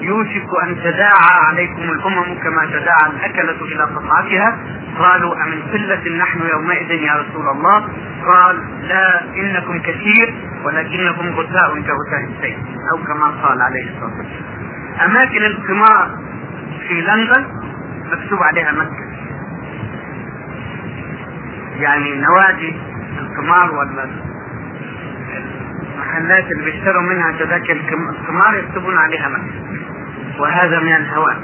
يوشك أن تداعى عليكم الأمم كما تداعى الأكلة إلى قطعتها قالوا أمن قلة نحن يومئذ يا رسول الله؟ قال لا إنكم كثير ولكنكم غثاء كغثاء السيل أو كما قال عليه الصلاة والسلام. أماكن القمار في لندن مكتوب عليها مكة. يعني نوادي القمار ولا المحلات اللي بيشتروا منها تذاكر القمار يكتبون عليها مكة وهذا من الهوان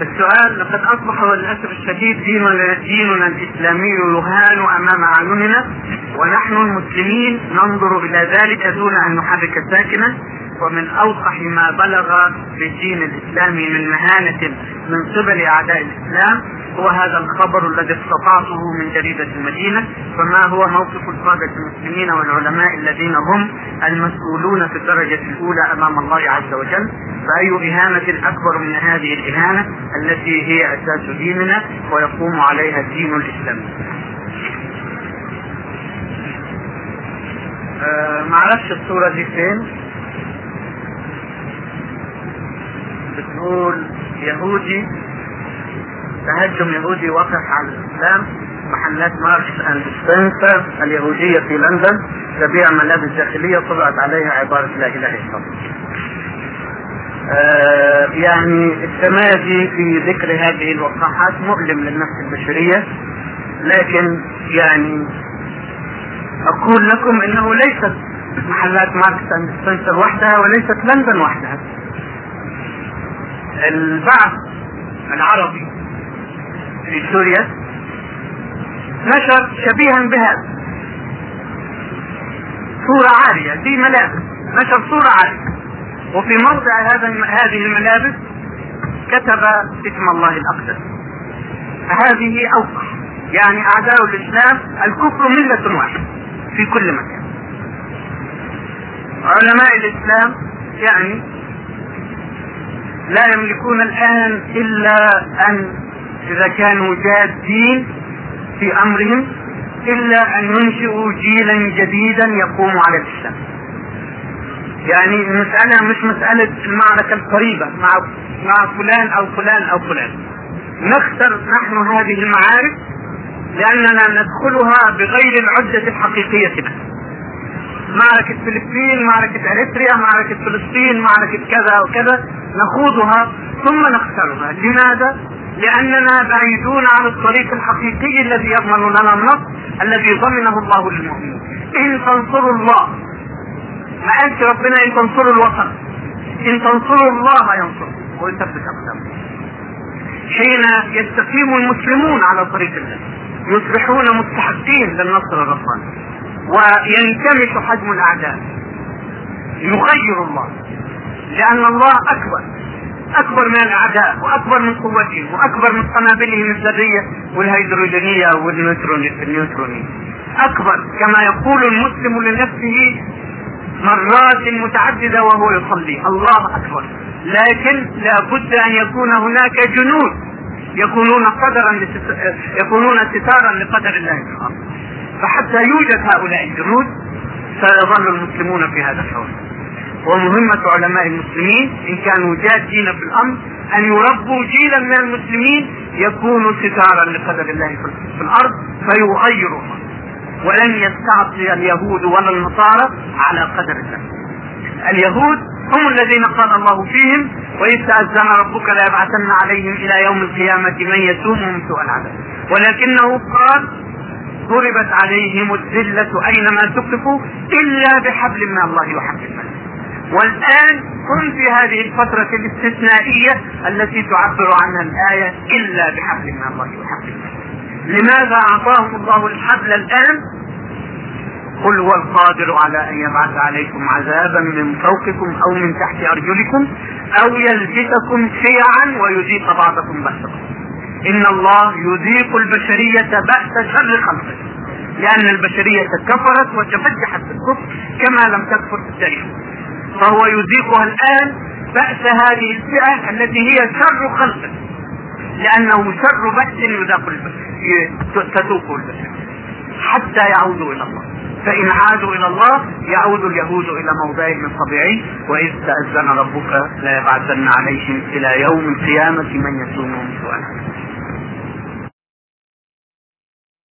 السؤال لقد اصبح للأسف الشديد ديننا ديننا الإسلامي يهان أمام أعيننا ونحن المسلمين ننظر إلى ذلك دون أن نحرك ساكنا ومن اوضح ما بلغ في الدين الإسلامي من مهانة من قبل أعداء الإسلام هو هذا الخبر الذي استطعته من جريدة المدينة فما هو موقف القادة المسلمين والعلماء الذين هم المسؤولون في الدرجة الأولى أمام الله عز وجل؟ فأي إهانة أكبر من هذه الإهانة التي هي أساس ديننا ويقوم عليها الدين الإسلامي؟ آه معرفش الصورة دي فين؟ بتقول يهودي تهجم يهودي وقع على الإسلام محلات ماركس أند سبنسر اليهودية في لندن تبيع ملابس داخلية طبعت عليها عبارة لا إله إلا الله. آه يعني التمادي في ذكر هذه الوقاحات مؤلم للنفس البشرية لكن يعني أقول لكم أنه ليست محلات ماركس أند سبنسر وحدها وليست لندن وحدها. البعث العربي في سوريا نشر شبيها بهذا صورة عالية في ملابس. نشر صورة عالية. وفي موضع هذا هذه الملابس كتب اسم الله الأقدس. هذه أوقع. يعني أعداء الإسلام الكفر ملة واحدة في كل مكان. علماء الإسلام يعني لا يملكون الآن إلا أن إذا كانوا جادين في أمرهم إلا أن ينشئوا جيلا جديدا يقوم على الإسلام. يعني المسألة مش مسألة المعركة القريبة مع مع فلان أو فلان أو فلان. نختر نحن هذه المعارك لأننا ندخلها بغير العدة الحقيقية بس معركة فلسطين معركة أريتريا معركة فلسطين معركة كذا وكذا. نخوضها ثم نخسرها لماذا؟ لأننا بعيدون عن الطريق الحقيقي الذي يضمن لنا النصر الذي ضمنه الله للمؤمنين. إن تنصروا الله ما قالش ربنا إن تنصروا الوطن. إن تنصروا الله ينصر. ويثبت أقدامكم حين يستقيم المسلمون على طريق الله يصبحون مستحقين للنصر الرباني. وينكمش حجم الأعداء. يخير الله. لأن الله أكبر. أكبر من الأعداء وأكبر من قوتهم وأكبر من قنابلهم الذرية والهيدروجينية والنيوترونية أكبر كما يقول المسلم لنفسه مرات متعددة وهو يصلي. الله أكبر. لكن لابد أن يكون هناك جنود يكونون قدرا يكونون ستارا لقدر الله سبحانه فحتى يوجد هؤلاء الجنود سيظل المسلمون في هذا الحوار ومهمة علماء المسلمين إن كانوا جادين في الأمر أن يربوا جيلا من المسلمين يكونوا ستارا لقدر الله في الأرض فيغيروا ولن يستعصي اليهود ولا النصارى على قدر الله. اليهود هم الذين قال الله فيهم وإذ تأذن ربك ليبعثن عليهم إلى يوم القيامة من يسومهم سوء العذاب. ولكنه قال ضربت عليهم الذلة أينما تقفوا إلا بحبل من الله وحبل من والآن هم في هذه الفترة الاستثنائية التي تعبر عنها الآية إلا بحبل من الله وحبل لماذا أعطاهم الله الحبل الآن؟ قل هو القادر على أن يبعث عليكم عذابا من فوقكم أو من تحت أرجلكم أو يلبسكم شيعا ويذيق بعضكم بأسا إن الله يذيق البشرية بأس شر خلقه. لأن البشرية كفرت وتفجحت في الكفر كما لم تكفر في التاريخ فهو يذيقها الآن بأس هذه الفئة التي هي شر خلقه لأنه شر بأس يذاق تذوقه البشرية حتى يعودوا إلى الله. فإن عادوا إلى الله يعود اليهود إلى موضعهم الطبيعي. وإذ تأذن ربك ليبعثن عليهم إلى يوم القيامة من يسومهم سوء